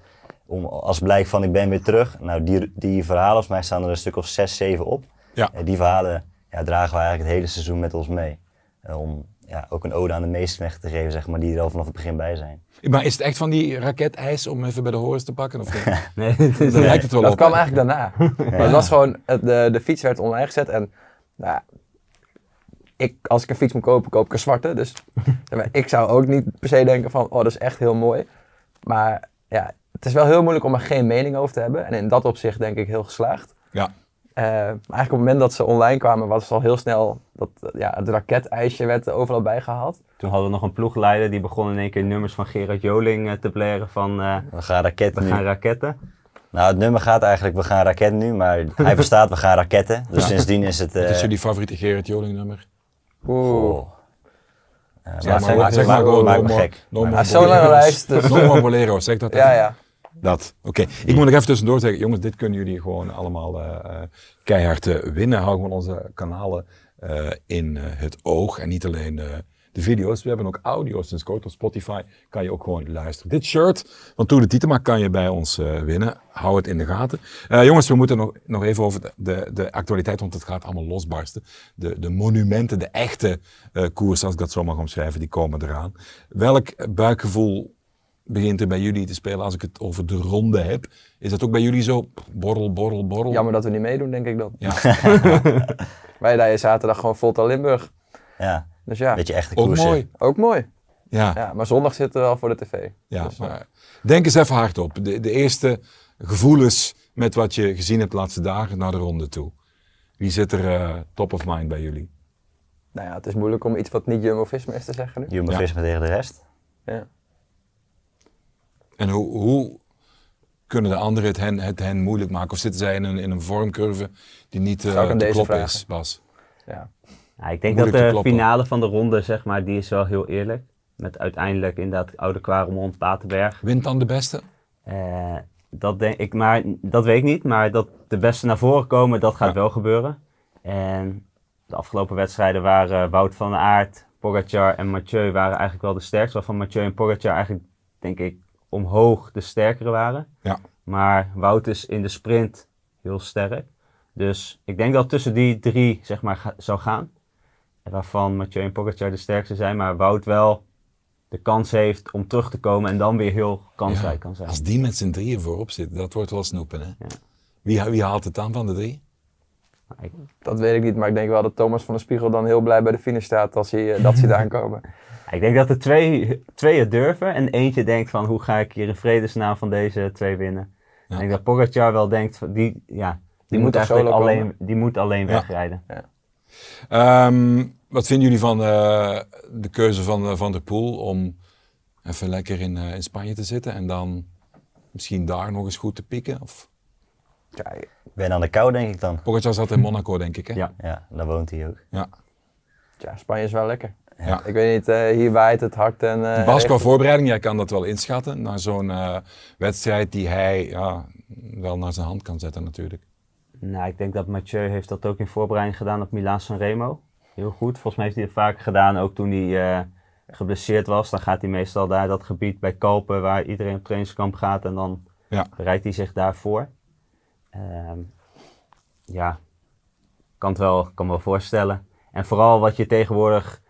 om als blijk van ik ben weer terug. Nou, die, die verhalen, volgens mij staan er een stuk of zes, zeven op. Ja. En die verhalen ja, dragen we eigenlijk het hele seizoen met ons mee. Om ja, ook een ode aan de meesterknechten te geven, zeg maar, die er al vanaf het begin bij zijn. Maar is het echt van die raketijs om even bij de horens te pakken? Of? Nee, Daar lijkt het wel Dat op. kwam eigenlijk daarna. Maar het was gewoon, de, de fiets werd online gezet en nou, ja, ik, als ik een fiets moet kopen, koop ik een zwarte. Dus ik zou ook niet per se denken van, oh dat is echt heel mooi. Maar ja, het is wel heel moeilijk om er geen mening over te hebben. En in dat opzicht denk ik heel geslaagd. Ja. Eh, maar eigenlijk op het moment dat ze online kwamen, was het al heel snel dat eh, ja, het raketijsje werd er overal bijgehaald. Toen hadden we nog een ploegleider die begon in één keer nummers van Gerard Joling eh, te blaren van eh, We gaan raketten we nu. gaan raketten. Nou, het nummer gaat eigenlijk, we gaan raketten nu, maar hij verstaat, we gaan raketten. Dus Ja. sindsdien is het... Wat is eh, jullie favoriete Gerard Joling nummer? Oeh. Eh, Zeg maak- maar, maar more Hij dat oké. Ik moet nog even tussendoor zeggen, jongens, dit kunnen jullie gewoon allemaal eh, eh, keihard eh, winnen. Hou gewoon onze kanalen in het oog en niet alleen de video's. We hebben ook audio sinds kort op Spotify. Kan je ook gewoon luisteren. Dit shirt van Tour de Tietema kan je bij ons winnen. Hou het in de gaten. Jongens, we moeten nog, nog even over de, de, de actualiteit, want het gaat allemaal losbarsten. De, de monumenten, de echte koers, als ik dat zo mag omschrijven, die komen eraan. Welk buikgevoel begint er bij jullie te spelen als ik het over de ronde heb? Is dat ook bij jullie zo? Borrel, borrel, borrel? Jammer dat we niet meedoen, denk ik dan. Ja, Wij rijden zaterdag gewoon Volta Limburg. Ja, Dus ja, beetje echte ook koersen. mooi. ook mooi. Ja, Ja, maar zondag zitten we al voor de tv. ja Dus, eh, denk eens even hard op. De, de eerste gevoelens met wat je gezien hebt de laatste dagen naar de ronde toe. Wie zit er eh, top of mind bij jullie? Nou ja, het is moeilijk om iets wat niet Jumbo-Visma is te zeggen nu. Jumbo-Visma tegen de rest. Ja. En hoe, hoe kunnen de anderen het hen, het hen moeilijk maken? Of zitten zij in een, in een vormcurve die niet eh, te deze kloppen vragen. is, Bas? Ja. Ja, ik denk Moeilijk dat de finale van de ronde, zeg maar, die is wel heel eerlijk. Met uiteindelijk inderdaad Oude Kwaremond, Paterberg. Wint dan de beste? Eh, dat denk ik, maar dat weet ik niet. Maar dat de beste naar voren komen, dat gaat Ja. wel gebeuren. En de afgelopen wedstrijden waren Wout van der Aert, Pogacar en Mathieu waren eigenlijk wel de sterkste. Waarvan Mathieu en Pogacar eigenlijk, denk ik, omhoog de sterkere waren. Ja. Maar Wout is in de sprint heel sterk. Dus ik denk dat tussen die drie, zeg maar, ga- zou gaan. Waarvan Mathieu en Pogacar de sterkste zijn, maar Wout wel de kans heeft om terug te komen en dan weer heel kansrijk Ja, kan zijn. Als die met z'n drieën voorop zit, dat wordt wel snoepen. Hè? Ja. Wie, wie haalt het dan van de drie? Ik- Dat weet ik niet, maar ik denk wel dat Thomas van der Spiegel dan heel blij bij de finish staat als hij, eh, dat daar aankomen. Ik denk dat er twee, twee het durven en eentje denkt van hoe ga ik hier in vredesnaam van deze twee winnen. Ja. Ik denk dat Pogacar wel denkt, van, die, ja, die, moet eigenlijk alleen, komen? die moet alleen Ja. wegrijden. Ehm, wat vinden jullie van eh, de keuze van eh, Van der Poel om even lekker in, eh, in Spanje te zitten en dan misschien daar nog eens goed te pikken? Of... Ja, Ben aan de kou, denk ik dan. Pogacar zat in Monaco, denk ik. Hè? Ja. Ja, daar woont hij ook. Ja. ja, Spanje is wel lekker. Ja. Ik weet niet, eh, hier waait het hard en... Bas, qua echt- voorbereiding, jij kan dat wel inschatten. Naar zo'n eh, wedstrijd die hij ja, wel naar zijn hand kan zetten natuurlijk. Nou, ik denk dat Mathieu heeft dat ook in voorbereiding gedaan op Milaan San Remo. Heel goed. Volgens mij heeft hij het vaker gedaan, ook toen hij geblesseerd was. Dan gaat hij meestal daar dat gebied bij Kalpen, waar iedereen op trainingskamp gaat. En dan Ja. bereidt hij zich daarvoor. Ehm, ja, kan het wel, kan me wel voorstellen. En vooral wat je tegenwoordig...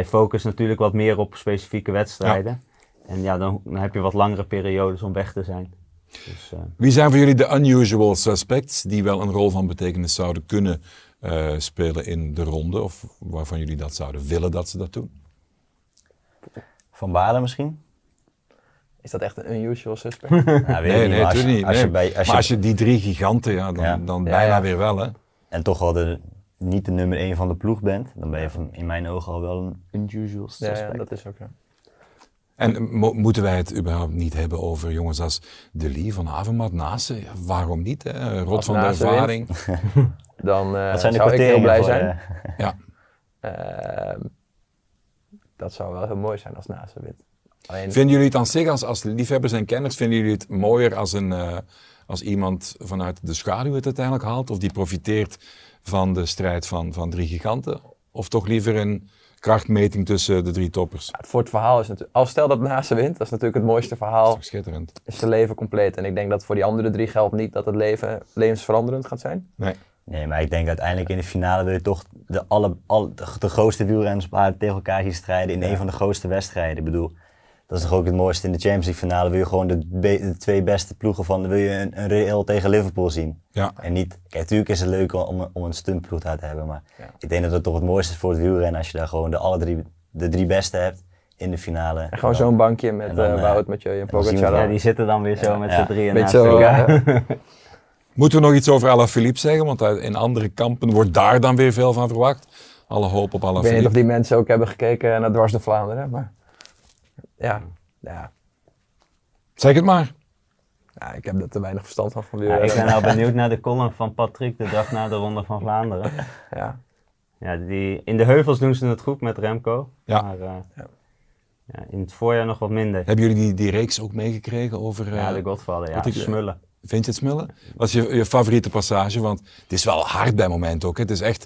Hij focust natuurlijk wat meer op specifieke wedstrijden. En ja, dan, dan heb je wat langere periodes om weg te zijn. Dus, eh, Wie zijn voor jullie de unusual suspects die wel een rol van betekenis zouden kunnen eh, spelen in de ronde? Of waarvan jullie dat zouden willen dat ze dat doen? Van Balen misschien? Is dat echt een unusual suspect? Nou, Nee, niet, nee, natuurlijk niet. als je bij, als maar je, als je die drie giganten, ja, dan, Ja. dan Ja, bijna ja. weer wel. Hè? en toch wel de, niet de nummer 1 van de ploeg bent, dan ben je van, in mijn ogen al wel een unusual suspect. ja, dat is ook zo. En mo- moeten wij het überhaupt niet hebben over jongens als De Lee van Avermaet, Nase? Waarom niet? Hè? Rot Als van de wint. ervaring. Dan eh, zijn de zou ik heel blij voor, zijn. eh, Ja. Ehm, dat zou wel heel mooi zijn als Nase wint. Alleen, Vinden jullie het aan zich, als, als liefhebbers en kenners, vinden jullie het mooier als, een, eh, als iemand vanuit de schaduw het uiteindelijk haalt? Of die profiteert van de strijd van, van drie giganten? Of toch liever een krachtmeting tussen de drie toppers? voor het verhaal is natuurlijk... Als stel dat Nase wint, dat is natuurlijk het mooiste Dat verhaal. is toch schitterend? Is zijn leven compleet. En ik denk dat voor die andere drie geldt niet dat het leven levensveranderend gaat zijn. Nee. Nee, maar ik denk uiteindelijk in de finale wil je toch de, alle, alle, de, de grootste wielrenners tegen elkaar zien strijden in een van de grootste wedstrijden. Ik bedoel, dat is toch ook het mooiste in de Champions League finale. Wil je gewoon de, be- de twee beste ploegen van, wil je een, een Real tegen Liverpool zien. Ja. En niet, kijk, natuurlijk is het leuk om, om een stuntploeg daar te hebben, maar Ja. ik denk dat het toch het mooiste is voor het wielrennen als je daar gewoon de, alle drie, de drie beste hebt in de finale. En gewoon zo'n bankje met en dan, eh eh, Wout, Mathieu en Pogacar. ja, die zitten dan weer zo Ja, met ja. z'n drieën Beetje naast zo, elkaar. eh, Moeten we nog iets over Alaphilippe zeggen? Want in andere kampen wordt daar dan weer veel van verwacht. Alle hoop op ik weet niet of Alaphilippe. die mensen ook hebben gekeken naar Dwars door Vlaanderen. Maar ja, ja, Zeg het maar. ja, ik heb er te weinig verstand van. van Ja, ik ben nou benieuwd naar de column van Patrick de dag na de Ronde van Vlaanderen. ja. Ja, die, in de heuvels doen ze het goed met Remco. Ja. Maar eh, Ja. ja, in het voorjaar nog wat minder. Hebben jullie die, die reeks ook meegekregen over... eh, Ja, de Godfather. Ja, ik- smullen. Vind je het smullen? Wat is je, je favoriete passage? Want het is wel hard bij moment ook. hè. Het is echt...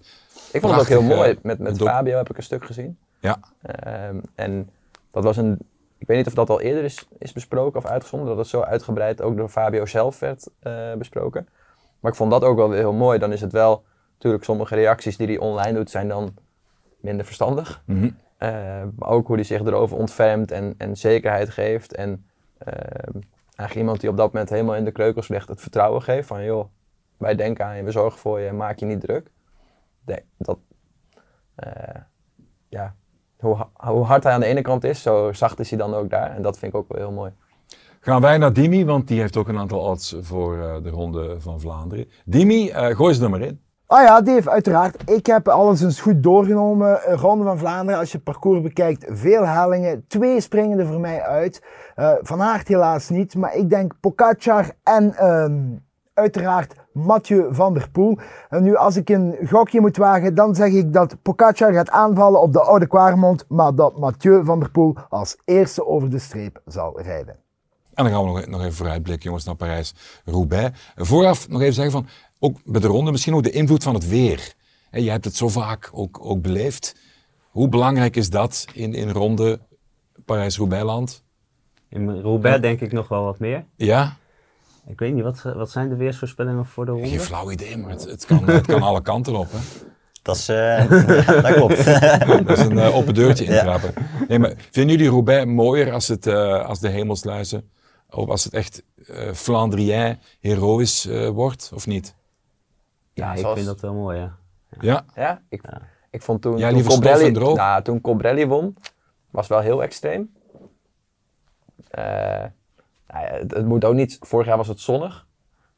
Ik vond het ook heel mooi. eh, Met, met Fabio heb ik een stuk gezien. Ja. Ehm, en dat was een. Ik weet niet of dat al eerder is, is besproken of uitgezonden, dat het zo uitgebreid ook door Fabio zelf werd eh, besproken. Maar ik vond dat ook wel weer heel mooi. Dan is het wel, natuurlijk, sommige reacties die hij online doet, zijn dan minder verstandig. Mhm. Eh, maar ook hoe hij zich erover ontfermt en, en zekerheid geeft. En ehm, eigenlijk iemand die op dat moment helemaal in de kreukels ligt, het vertrouwen geeft van joh, wij denken aan je, we zorgen voor je, maak je niet druk. Dat, eh, ja, hoe, ha- hoe hard hij aan de ene kant is, zo zacht is hij dan ook daar. En dat vind ik ook wel heel mooi. Gaan wij naar Dimi, want die heeft ook een aantal odds voor eh, de Ronde van Vlaanderen. Dimi, eh, gooi ze er maar in. Ah ja, Dave, uiteraard. Ik heb alles eens goed doorgenomen. Een Ronde van Vlaanderen, als je het parcours bekijkt, veel hellingen. Twee springen er voor mij uit. Eh, van Aert helaas niet, maar ik denk Pogacar en ehm, uiteraard Mathieu van der Poel. En nu, als ik een gokje moet wagen, dan zeg ik dat Pogacar gaat aanvallen op de Oude Kwaremond, maar dat Mathieu van der Poel als eerste over de streep zal rijden. En dan gaan we nog, nog even vooruitblikken, jongens, naar Parijs-Roubaix. Vooraf nog even zeggen van, ook bij de ronde, misschien ook de invloed van het weer. Hè, je hebt het zo vaak ook, ook beleefd. Hoe belangrijk is dat in, in ronde Parijs-Roubaix-land? In Roubaix denk ik nog wel wat meer. Ja? Ik weet niet, wat, wat zijn de weersvoorspellingen voor de ronde? Geen flauw idee, maar het, het, kan, het kan alle kanten op. Hè? Dat, is, eh, ja, dat klopt. Dat is een eh, open deurtje Ja. intrappen. Nee, maar vinden jullie Roubaix mooier als, het, eh, als de hemelsluizen? Of als het echt eh Flandrien heroïs eh, wordt, of niet? Ja, ik zoals- vind dat wel mooi, ja. Ja, Ja, ik, ik vond toen, Ja, droog. nou, toen Colbrelli won, was wel heel extreem. Nou het, moet ook niet, vorig jaar was het zonnig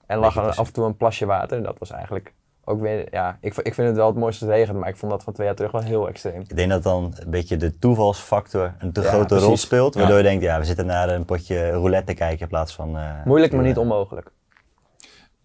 en lag er af en toe een plasje water. Dat was eigenlijk ook weer, ja, ik, ik vind het wel het mooiste het regent, maar ik vond dat van twee jaar terug wel heel extreem. Ik denk dat dan een beetje de toevalsfactor een te Ja, grote rol speelt. Ja. Waardoor je denkt, ja, we zitten naar een potje roulette te kijken in plaats van... eh, Moeilijk, maar niet onmogelijk.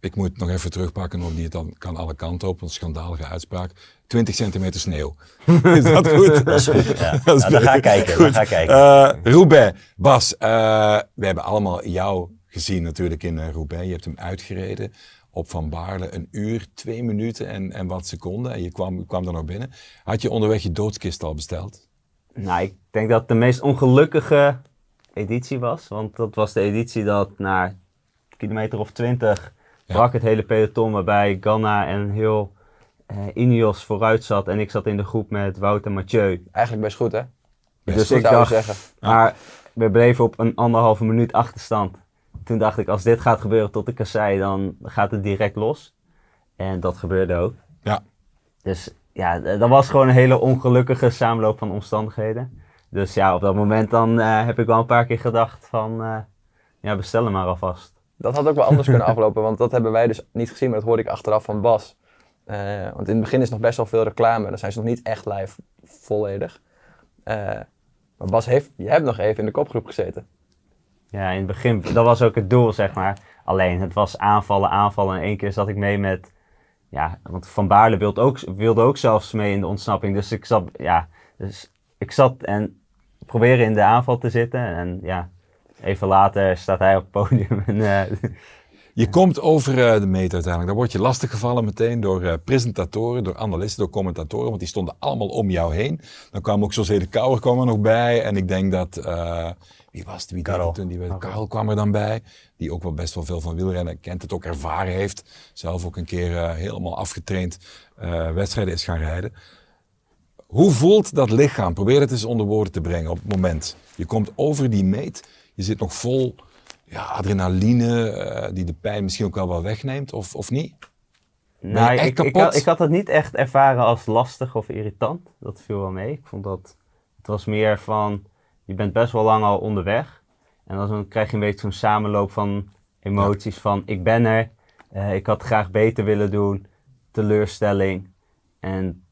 Ik moet nog even terugpakken op die het dan kan alle kanten op. Een schandalige uitspraak. 20 centimeter sneeuw. is dat goed? Dat is goed, ja. Dat is Nou, dan ga ik kijken, dan ga ik kijken. Eh, Roubaix. Bas, eh, we hebben allemaal jou gezien natuurlijk in eh, Roubaix. Je hebt hem uitgereden op Van Baarle. Een uur, twee minuten en, en wat seconden. En je kwam, kwam er nog binnen. Had je onderweg je doodskist al besteld? Nou, ik denk dat het de meest ongelukkige editie was. Want dat was de editie dat na kilometer of 20 Ja. Brak het hele peloton. Waarbij Ganna en heel eh Ineos vooruit zat. En ik zat in de groep met Wout en Mathieu. Eigenlijk best goed, hè? Best dus goed. ik dacht, zeggen. maar we bleven op een anderhalve minuut achterstand. Toen dacht ik, als dit gaat gebeuren tot de kassei, dan gaat het direct los. En dat gebeurde ook. Ja. Dus ja, dat was gewoon een hele ongelukkige samenloop van omstandigheden. Dus ja, op dat moment dan eh, heb ik wel een paar keer gedacht van, eh, ja, bestel hem maar alvast. Dat had ook wel anders kunnen aflopen, want dat hebben wij dus niet gezien, maar dat hoorde ik achteraf van Bas. Eh, want in het begin is nog best wel veel reclame, dan zijn ze nog niet echt live volledig. Eh, maar Bas, heeft, je hebt nog even in de kopgroep gezeten. Ja, in het begin, dat was ook het doel, zeg maar. Alleen, het was aanvallen, aanvallen. En één keer zat ik mee met, ja, want Van Baarle wilde ook, wilde ook zelfs mee in de ontsnapping. Dus ik zat, ja, dus ik zat en probeerde in de aanval te zitten. En ja, even later staat hij op het podium. En, eh, Je komt over eh, de meter uiteindelijk. Dan word je lastiggevallen meteen door eh, presentatoren, door analisten, door commentatoren. Want die stonden allemaal om jou heen. Dan kwam ook José de Kouwer kwam er nog bij. En ik denk dat, wie was het? Wie Karel. het toen? Die, Karel kwam er dan bij. Die ook wel best wel veel van wielrennen kent. Het ook ervaren heeft. Zelf ook een keer helemaal afgetraind wedstrijden is gaan rijden. Hoe voelt dat lichaam? Probeer het eens onder woorden te brengen op het moment. Je komt over die meet. Je zit nog vol ja, adrenaline eh, die de pijn misschien ook wel wel wegneemt, of, of niet? Nou, echt ik, ik, had, ik had het niet echt ervaren als lastig of irritant. Dat viel wel mee. Ik vond dat. Het was meer van. Je bent best wel lang al onderweg. En dan krijg je een beetje zo'n samenloop van emoties. Van ik ben er. eh, ik had graag beter willen doen. Teleurstelling. En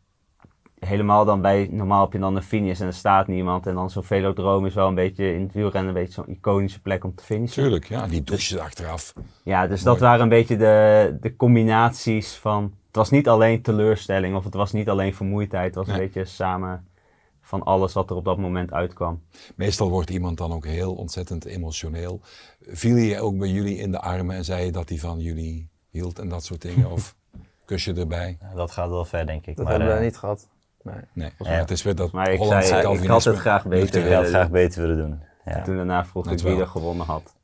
helemaal dan bij. Normaal heb je dan een finish en er staat niemand. En dan zo'n velodroom is wel een beetje in het wielrennen een beetje zo'n iconische plek om te finishen. Tuurlijk, ja, die douches achteraf. Ja, dus Mooi. dat waren een beetje de, de combinaties van. Het was niet alleen teleurstelling of het was niet alleen vermoeidheid. Het was Nee. een beetje samen van alles wat er op dat moment uitkwam. Meestal wordt iemand dan ook heel ontzettend emotioneel. Viel je ook bij jullie in de armen en zei je dat hij van jullie hield en dat soort dingen? Of kus je erbij? Dat gaat wel ver, denk ik. Dat maar, hebben we eh, niet gehad. Nee. Ja. mij het is weer dat Maar ik Hollandse zei, ik had het graag beter willen het graag doen. beter willen doen. Ja. Toen daarna vroeg ik wie wel. er gewonnen had.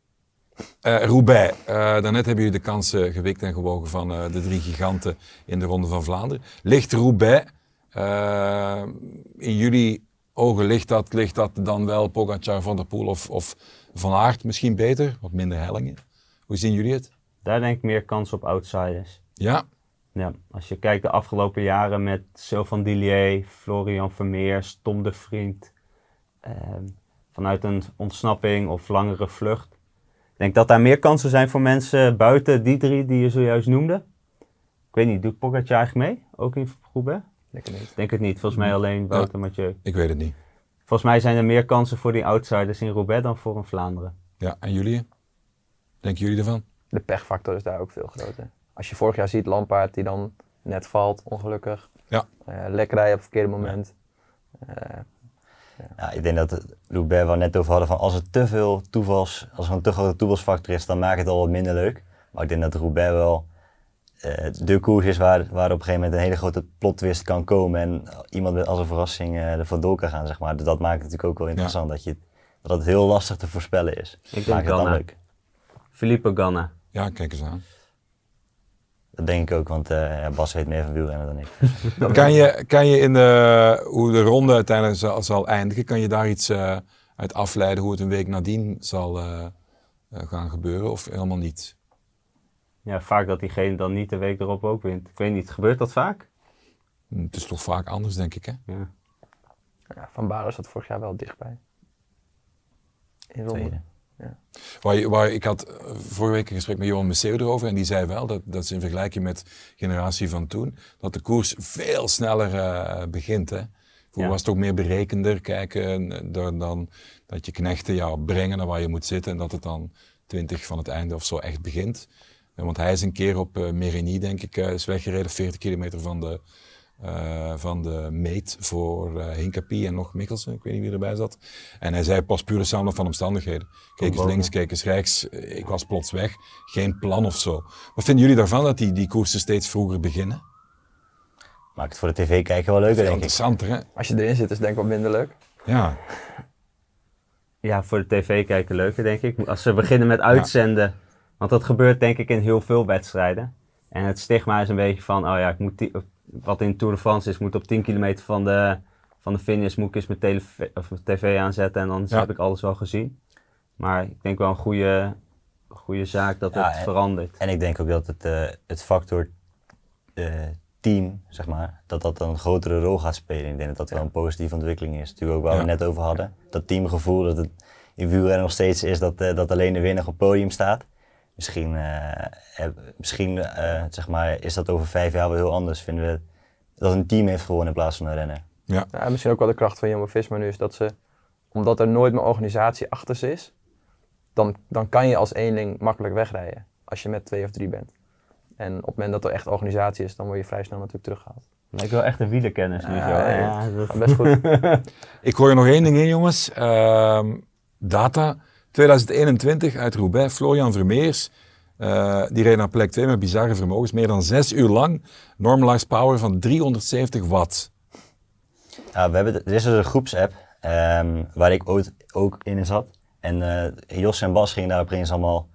Eh Roubaix, eh, daarnet hebben jullie de kansen gewikt en gewogen van eh, de drie giganten in de Ronde van Vlaanderen. Ligt Roubaix, in jullie ogen ligt dat, ligt dat dan wel Pogacar, Van der Poel of, of Van Aert misschien beter? Wat minder hellingen. Hoe zien jullie het? Daar denk ik meer kans op outsiders. Ja, Ja, als je kijkt de afgelopen jaren met Sylvain Dillier, Florian Vermeers, Tom de Vriend. ehm, vanuit een ontsnapping of langere vlucht. Ik denk dat daar meer kansen zijn voor mensen buiten die drie die je zojuist noemde. Ik weet niet, doet Pogacar eigenlijk mee? Ook in Roubaix? Denk ik niet. Ik denk het niet. Volgens mij alleen Wout en Mathieu. ik weet het niet. Volgens mij zijn er meer kansen voor die outsiders in Roubaix dan voor een Vlaanderen. Ja, en jullie? Denken jullie ervan? De pechfactor is daar ook veel groter. Als je vorig jaar ziet, Lampaard die dan net valt, ongelukkig. Ja. Eh, lekker rijden op het verkeerde moment. Eh, Ja, ik denk dat het- Roubaix waar we het net over hadden, van als er te veel toevals, als er een te grote toevalsfactor is, dan maakt het al wat minder leuk. Maar ik denk dat Roubaix wel eh, de koers is waar, waar op een gegeven moment een hele grote plot twist kan komen en iemand met als een verrassing eh er vandoor kan gaan, zeg maar. Dus dat maakt het natuurlijk ook wel interessant, dat, je, dat het heel lastig te voorspellen is. denk maakt het dan Ganna. leuk. Filippo Ganna. Ja, kijk eens aan. Dat denk ik ook, want eh, Bas weet meer van wielrennen dan ik. Kan je, kan je in de, hoe de ronde uiteindelijk zal, zal eindigen, kan je daar iets eh, uit afleiden hoe het een week nadien zal eh, gaan gebeuren of helemaal niet? Ja, vaak dat diegene dan niet de week erop ook wint. Ik weet niet, gebeurt dat vaak? Hm, Het is toch vaak anders, denk ik, hè? Ja. Ja, van Balen zat vorig jaar wel dichtbij. In ronde. Tweede. Waar, je- waar, ik had eh, vorige week een gesprek met Johan Messeu erover en die zei wel dat, dat ze in vergelijking met de generatie van toen, dat de koers veel sneller eh, begint. Hè? Vroeger Ja. was het ook meer berekender kijken eh, dan, dan dat je knechten jou brengen naar waar je moet zitten en dat het dan 20 van het einde of zo echt begint. Want hij is een keer op Merigny, denk ik, is weggereden, 40 kilometer van de, eh, van de meet voor eh Hinkapie en nog Mikkelsen, ik weet niet wie erbij zat. En hij zei pas pure samenloop van omstandigheden. Keek eens links, keek eens rechts, ik was plots weg, geen plan of zo. Wat vinden jullie daarvan dat die, die koersen steeds vroeger beginnen? Maakt het voor de tv kijken wel leuker, denk ik. interessanter, hè? Als je erin zit, is het denk ik wat minder leuk. Ja. ja, voor de tv kijken leuker, denk ik. Als ze beginnen met uitzenden. Want dat gebeurt denk ik in heel veel wedstrijden. En het stigma is een beetje van, oh ja, ik moet wat in Tour de France is, moet op 10 kilometer van de, van de finish moet ik eens mijn, tele- of mijn tv aanzetten en dan Ja. heb ik alles wel gezien. Maar ik denk wel een goede, goede zaak dat Ja, het en- verandert. En ik denk ook dat het, eh, het factor eh, team, zeg maar, dat dat een grotere rol gaat spelen. Ik denk dat dat wel een positieve ontwikkeling is. Natuurlijk ook waar Ja. we het net over hadden. Dat teamgevoel, dat het in wielrennen nog steeds is dat, eh, dat alleen de winnaar op het podium staat. Misschien, eh, heb- misschien eh, zeg maar, is dat over vijf jaar wel heel anders. Vinden we dat een team heeft gewonnen in plaats van een renner. Ja. Ja, misschien ook wel de kracht van Jumbo-Visma nu is dat ze, omdat er nooit meer organisatie achter ze is, dan, dan kan je als eenling makkelijk wegrijden als je met twee of drie bent. En op het moment dat er echt organisatie is, dan word je vrij snel natuurlijk teruggehaald. Lijkt wel echt een wielerkennis nu Ja, zo. ja. dat- best goed. Ik gooi er nog één ding in, jongens. Ehm, data 2021 uit Roubaix. Florian Vermeers. eh, die reed naar plek 2 met bizarre vermogens. Meer dan zes uur lang. Normalized power van 370 watt. Ja, we hebben, er is dus een groepsapp ehm, waar ik ooit ook in zat. En eh, Jos en Bas gingen daar opeens allemaal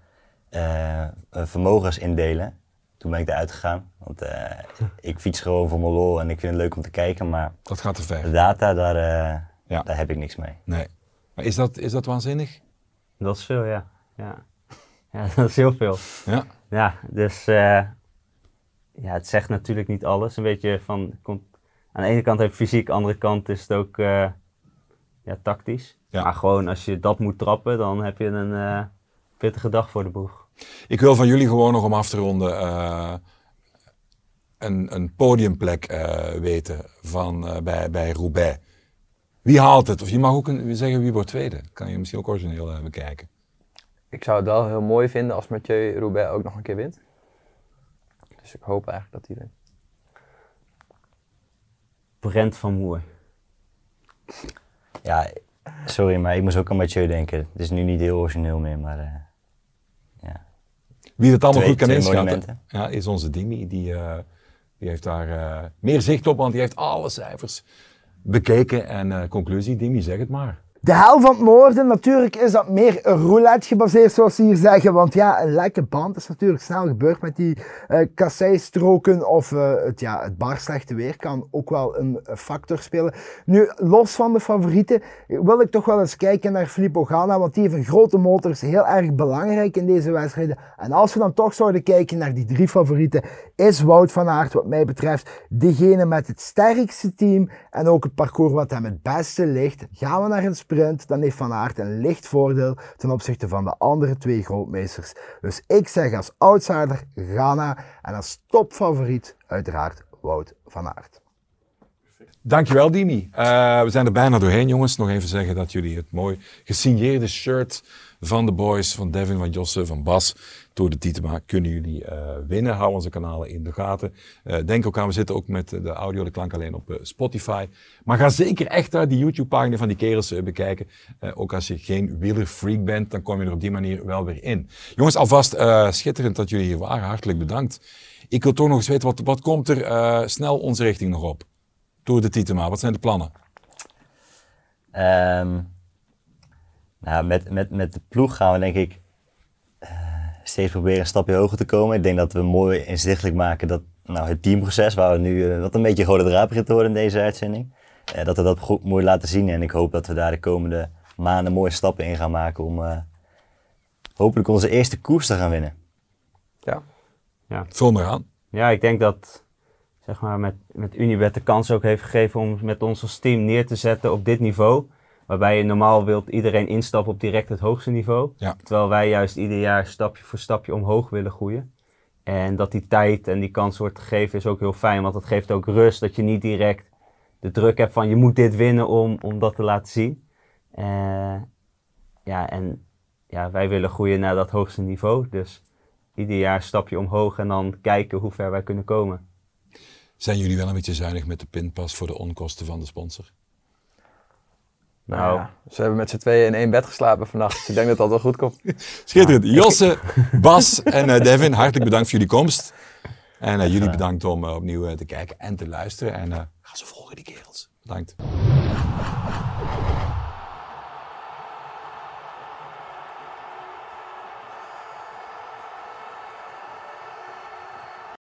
eh, vermogens indelen. Toen ben ik eruit gegaan. Want ik fiets gewoon voor mijn lol en ik vind het leuk om te kijken. Maar Dat gaat te de ver. data, daar, Ja. daar heb ik niks mee. Nee. Maar is dat, is dat waanzinnig? Dat is veel, ja. ja. Ja, dat is heel veel. Ja. Ja, dus eh, ja, het zegt natuurlijk niet alles. Een beetje van, komt, aan de ene kant heb je fysiek, aan de andere kant is het ook eh, ja, tactisch. Ja. Maar gewoon als je dat moet trappen, dan heb je een eh, pittige dag voor de boeg. Ik wil van jullie gewoon nog om af te ronden een, een podiumplek weten van, bij, bij Roubaix. Wie haalt het? Of je mag ook een, zeggen wie wordt tweede. Kan je misschien ook origineel eh, bekijken. Ik zou het wel heel mooi vinden als Mathieu Roubaix ook nog een keer wint. Dus ik hoop eigenlijk dat hij wint. Brent van Moer. Ja, sorry, maar ik moest ook aan Mathieu denken. Het is nu niet heel origineel meer, maar eh, ja. Wie het allemaal Twee- goed kan twee inschatten, monumenten. ja, is onze Dimi. Die, eh, die heeft daar eh, meer zicht op, want die heeft alle cijfers bekeken. En eh, conclusie, Dimi, zeg het maar. De hel van het noorden, natuurlijk is dat meer roulette gebaseerd, zoals ze hier zeggen. Want ja, een lekke band is natuurlijk snel gebeurd met die eh kasseistroken. Of eh, het, ja, het bar slechte weer kan ook wel een factor spelen. Nu, los van de favorieten, wil ik toch wel eens kijken naar Filippo Ganna. Want die heeft een grote motor, is heel erg belangrijk in deze wedstrijden. En als we dan toch zouden kijken naar die drie favorieten, is Wout van Aert wat mij betreft degene met het sterkste team. En ook het parcours wat hem het beste ligt. Gaan we naar een sprint, dan heeft Van Aert een licht voordeel ten opzichte van de andere twee grootmeesters. Dus ik zeg als outsider Ghana en als topfavoriet uiteraard Wout van Aert. Dankjewel, Dimi. Eh, we zijn er bijna doorheen, jongens. Nog even zeggen dat jullie het mooi gesigneerde shirt van de boys, van Devin, van Josse, van Bas, door de Tietema, kunnen jullie eh, winnen. Hou onze kanalen in de gaten. Eh, denk ook aan, we zitten ook met de audio, de klank alleen op eh, Spotify. Maar ga zeker echt uit die YouTube-pagina van die kerels bekijken. Ook als je geen wielerfreak bent, dan kom je er op die manier wel weer in. Jongens, alvast schitterend dat jullie hier waren. Hartelijk bedankt. Ik wil toch nog eens weten, wat, wat komt er snel onze richting nog op? Door de Tietema, wat zijn de plannen? Ehm, nou, met, met, met de ploeg gaan we denk ik steeds proberen een stapje hoger te komen. Ik denk dat we mooi inzichtelijk maken dat nou, het teamproces, waar we nu eh, wat een beetje rode draad begint te worden in deze uitzending, eh, dat we dat goed mooi laten zien. En ik hoop dat we daar de komende maanden mooie stappen in gaan maken om eh, hopelijk onze eerste koers te gaan winnen. Vul maar aan. Ja, ik denk dat zeg maar, met, met Unibet de kans ook heeft gegeven om met ons als team neer te zetten op dit niveau. Waarbij je normaal wilt iedereen instappen op direct het hoogste niveau. Ja. Terwijl wij juist ieder jaar stapje voor stapje omhoog willen groeien. En dat die tijd en die kans wordt gegeven is ook heel fijn. Want dat geeft ook rust dat je niet direct de druk hebt van je moet dit winnen om, om dat te laten zien. Eh, ja, en ja, wij willen groeien naar dat hoogste niveau. Dus ieder jaar een stapje omhoog en dan kijken hoe ver wij kunnen komen. Zijn jullie wel een beetje zuinig met de pinpas voor de onkosten van de sponsor? Nou, Nou. ja, ze hebben met z'n tweeën in één bed geslapen vannacht. Dus ik denk dat dat wel goed komt. Schitterend. Josse, Bas en eh, Devin, hartelijk bedankt voor jullie komst. En eh, jullie bedankt om eh, opnieuw te kijken en te luisteren. En ga ze volgen, die kerels. Bedankt.